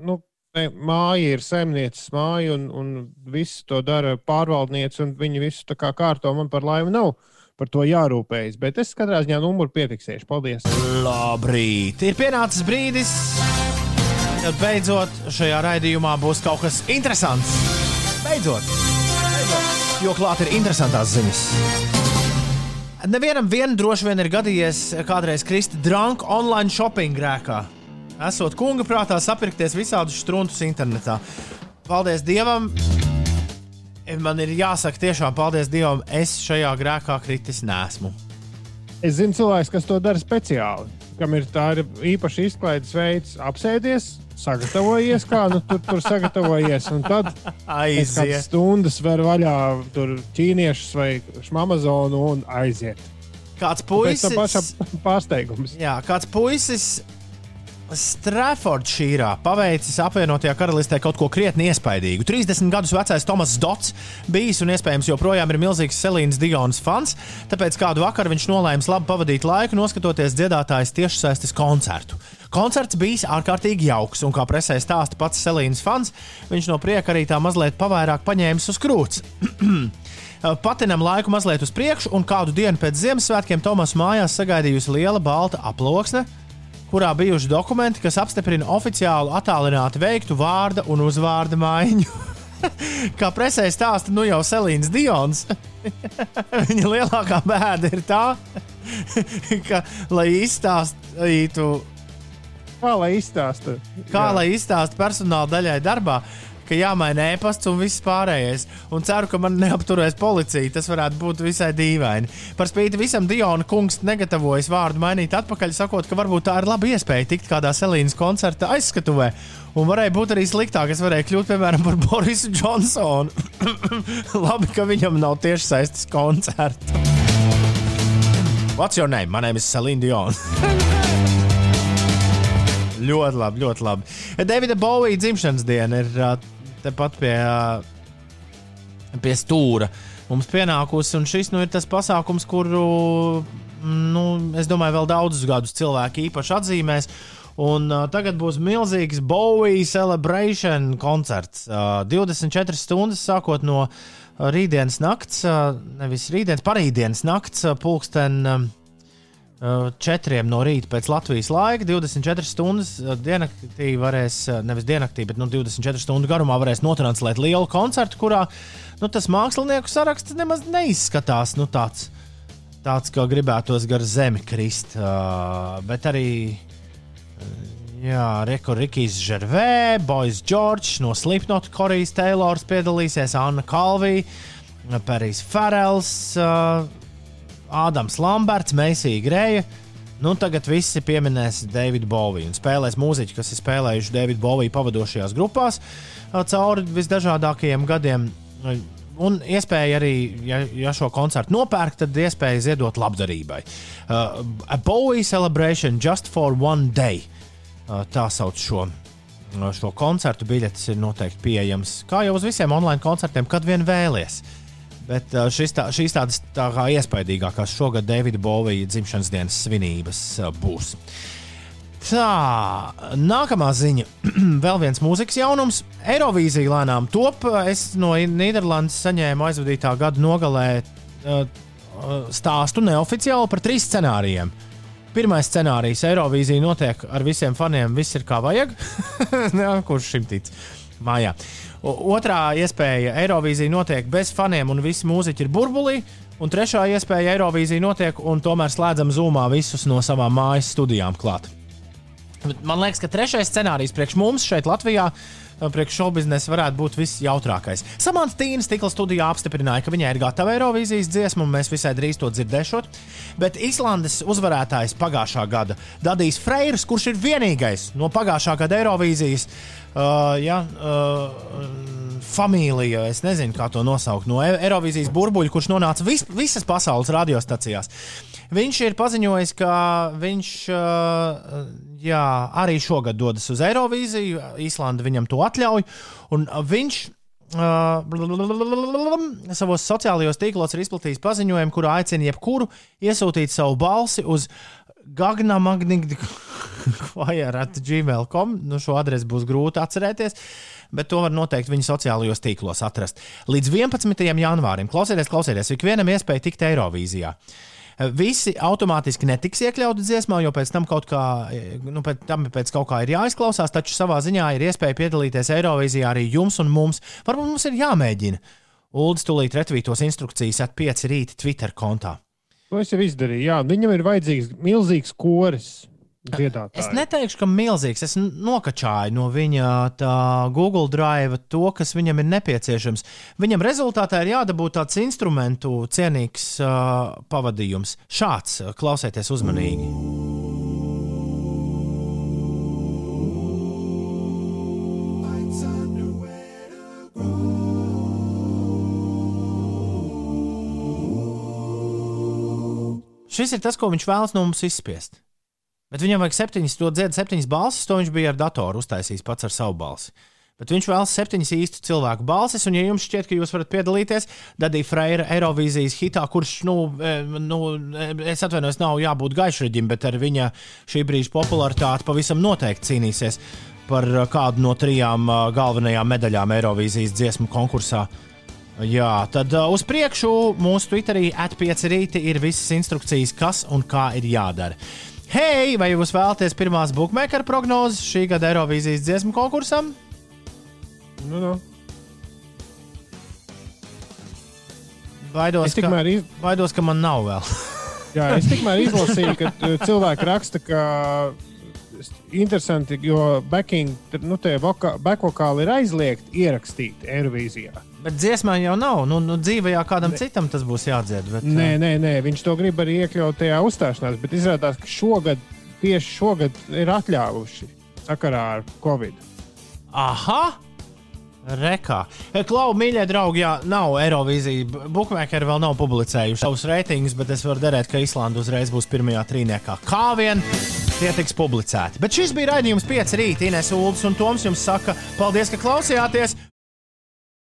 S2: nu, māja ir saimnieces māja, un, un viss to dara pārvaldniece, un viņi visu tā kā kārto man par laimi nav par to jārūpējas. Bet es katrā ziņā numuru piefiksēšu. Paldies!
S1: Labrīt! Ir pienācis brīdis, kad beidzot šajā raidījumā būs kaut kas interesants. Beidzot! beidzot. Jo klāt ir interesantās ziņas. Nevienam vien droši vien ir gadījies kādreiz krist drunk online shopping grēkā. Esot kunga prātā sapirkties visādus struntus internetā. Paldies Dievam! Man ir jāsaka, tiešām paldies Dievam, es šajā grēkā kritis nesmu.
S2: Es zinu cilvēks, kas to dara speciāli, kam ir tā ir īpaši izklaides veids, apsēdies, sagatavojies, kā nu, tur, tur sagatavojies. Un tad aiziet. Stundas ver vaļā tur ķīniešus vai šmamazonu un aiziet.
S1: Kāds puisis.
S2: Tas pārsteigums.
S1: Jā, kāds puisis Stratfordšīrā paveicis apvienotajā karalistē kaut ko krietni iespaidīgu. 30 gadus vecais Tomas Dots bijis un iespējams joprojām ir milzīgs Selīnas Digons fans, tāpēc kādu vakaru viņš nolēma labi pavadīt laiku, noskatoties dziedātājas tiešsaistes koncertu. Koncerts bija ārkārtīgi jauks, un kā presē stāsta pats Selīnas fans, viņš no prieka arī tā mazliet pavairāk paņēmis uz krūts. Patinam laiku mazliet uz priekšu, un kādu dienu pēc Ziemassvētkiem Tomas mājās sagaidījusi liela balta aploksne, kurā bijuši dokumenti, kas apstiprina oficiālu attālināti veiktu vārda un uzvārda maiņu. Kā presē stāsta, nu jau Selīns Dions. Viņa lielākā bēda ir tā, ka, lai izstāstītu,
S2: kā lai izstāstītu,
S1: kā Jā. lai izstāstītu personāla daļai darbā, ka jāmaina e-pasts un viss pārējais. Un ceru, ka man neapturēs policija. Tas varētu būt visai dīvaini. Par spīti visam Diona kungs negatavojas vārdu mainīt atpakaļ, sakot, ka varbūt tā ir laba iespēja tikt kādā Selīnas koncerta aizskatuvē. Un varēja būt arī sliktāk. Es varēju kļūt piemēram par Borisu Džonsonu. Labi, ka viņam nav tieši saistīts koncerts. What's your name? My name is Celine Dion. ļoti labi, ļoti labi. Davida Bovija dzimšanas diena ir tepat pie, pie stūra mums pienākusi. Un šis nu, ir tas pasākums, kuru, nu, es domāju, vēl daudzus gadus cilvēki īpaši atzīmēs. Un, uh, tagad būs milzīgs Bowie celebration koncerts. Uh, 24 stundas sākot no rītdienas nakts, uh, nevis rītdienas, parītdienas nakts, uh, pulksten. Uh, 4 no rīta pēc Latvijas laika, 24 stundas diennaktī varēs, nevis diennaktī, bet nu, 24 stundu garumā varēs notranslēt lielu koncertu, kurā nu, tas mākslinieku saraksts nemaz neizskatās nu, tāds, tāds, kā gribētos gar zemi krist. Uh, bet arī Reko Rikijs Žervē, Bois Džordžs no Slipknot, Korijas Taylors piedalīsies, Anna Kalvija, Perijs Farels, uh, Ādams Lamberts, Meisija Greja. Nu, tagad visi pieminēs Davidu Boviju un spēlēs mūziķi, kas ir spēlējuši Davidu Boviju pavadošajās grupās cauri visdažādākajiem gadiem. Un iespēja arī, ja, ja šo koncertu nopērk, tad iespēja ziedot labdarībai. Uh, a Bowie Celebration Just for One Day. Uh, tā sauc šo, šo koncertu. Biļetes ir noteikti pieejamas, kā jau uz visiem online koncertiem, kad vien vēlies. Uh, Bet uh, šis tā, šīs tādas tā kā iespaidīgākās šogad Davida Bovija dzimšanas dienas svinības uh, būs. Tā, nākamā ziņa. Vēl viens mūzikas jaunums. Eirovīzija lēnām top. Es no Nīderlandes saņēmu aizvadītā gada nogalē uh, stāstu neoficiāli par trīs scenārijiem. Pirmais scenārijs - Eirovīzija notiek ar visiem faniem, viss ir kā vajag. Kurš šim tic? Mājā. Otrā iespēja - Eirovīzija notiek bez faniem un visi mūziķi ir burbulī. Un trešā iespēja - Eirovīzija notiek un tomēr slēdzam zūmā visus no savām mājas studijām klāt. Man liekas, ka trešais scenārijs priekš mums šeit Latvijā priekš šobiznesa varētu būt visjautrākais. Samants Tīns tikla studijā apstiprināja, ka viņai ir gatava Eirovīzijas dziesma, un mēs visai drīz to dzirdēšot. Bet Islandes uzvarētājs pagājušā gada Dadijs Freirs, kurš ir vienīgais no pagājušā gada Eirovīzijas uh, ja, uh, familija, es nezinu, kā to nosaukt, no Eirovīzijas burbuļa, kurš nonāca vis, visas pasaules radiostacijās. Viņš ir paziņojis, ka viņš uh, jā, arī šogad dodas uz Eirovīziju. Īslanda viņam to atļauj. Un viņš Uh, savos sociālajos tīklos ir izplatījis paziņojumu, kurā aicina jebkuru iesūtīt savu balsi uz Gagna Magnigda gmail.com. Nu, šo adresi būs grūti atcerēties, bet to var noteikti viņa sociālajos tīklos atrast. Līdz 11. janvārim klausieties, klausieties, ikvienam iespēja tikt Eirovīzijā. Visi automātiski netiks iekļauti dziesmā, jo pēc tam kaut kā, nu, pēc, tam pēc kaut kā ir jāizklausās, taču savā ziņā ir iespēja piedalīties Eirovīzijā arī jums un mums. Varbūt mums ir jāmēģina. Uldis tūlīt retvītos instrukcijas at 5 rīta Twitter kontā.
S2: To es jau izdarīju. Jā, viņam ir vajadzīgs milzīgs koris dziedātāju.
S1: Es neteikšu, ka milzīgs. Es nokačāju no viņa Google Drive to, kas viņam ir nepieciešams. Viņam rezultātā ir jādabūt tāds instrumentu cienīgs uh, pavadījums. Šāds klausieties uzmanīgi. Šis ir tas, ko viņš vēlas no mums izspiest. Bet viņam vajag septiņas, to dziedā septiņas balsis, to viņš bija ar datoru uztaisījis pats ar savu balsi. Bet viņš vēlas septiņas īstu cilvēku balsis, un, ja jums šķiet, ka jūs varat piedalīties Dadija Freira Eirovīzijas hitā, kurš, nu, nu, es atvainojos, nav jābūt gaišraģim, bet ar viņa šī brīža popularitāti pavisam noteikti cīnīsies par kādu no trijām galvenajām medaļām Eirovīzijas dziesmu konkursā. Jā, tad uz priekšu mūsu Twitterī atpieci rīti ir visas instrukcijas, kas un kā ir jādara. Hei, vai jūs vēlaties pirmās bookmaker prognozes šī gada Eirovīzijas dziesmu konkursam?
S2: Nu, nu.
S1: Baidos, ka, iz... baidos, ka man nav vēl.
S2: Jā, es tikmēr izlasīju, ka uh, cilvēki raksta, ka interesanti, jo backing, nu, voka, backvokāli ir aizliegti ierakstīt Eirovīzijā.
S1: Bet dziesmā jau nav. Nu, nu, dzīvē jau kādam ne. citam tas būs jādzied. Bet,
S2: nē, nē, nē, viņš to grib arī iekļaut tajā uzstāšanās, bet izrādās, ka šogad, tieši šogad ir atļāvuši sakarā ar Covid.
S1: Aha! Rekā. Klau, mīļie draugi, jā, nav Eirovīzija. Bookmakeri vēl nav publicējuši savus reitingus, bet es varu derēt, ka Islanda uzreiz būs pirmajā trīniekā. Kā vien tie tiks publicēti. Bet šis bija raidījums 5 rīta. Ines Ulas un Toms jums saka, paldies, ka klausījāties!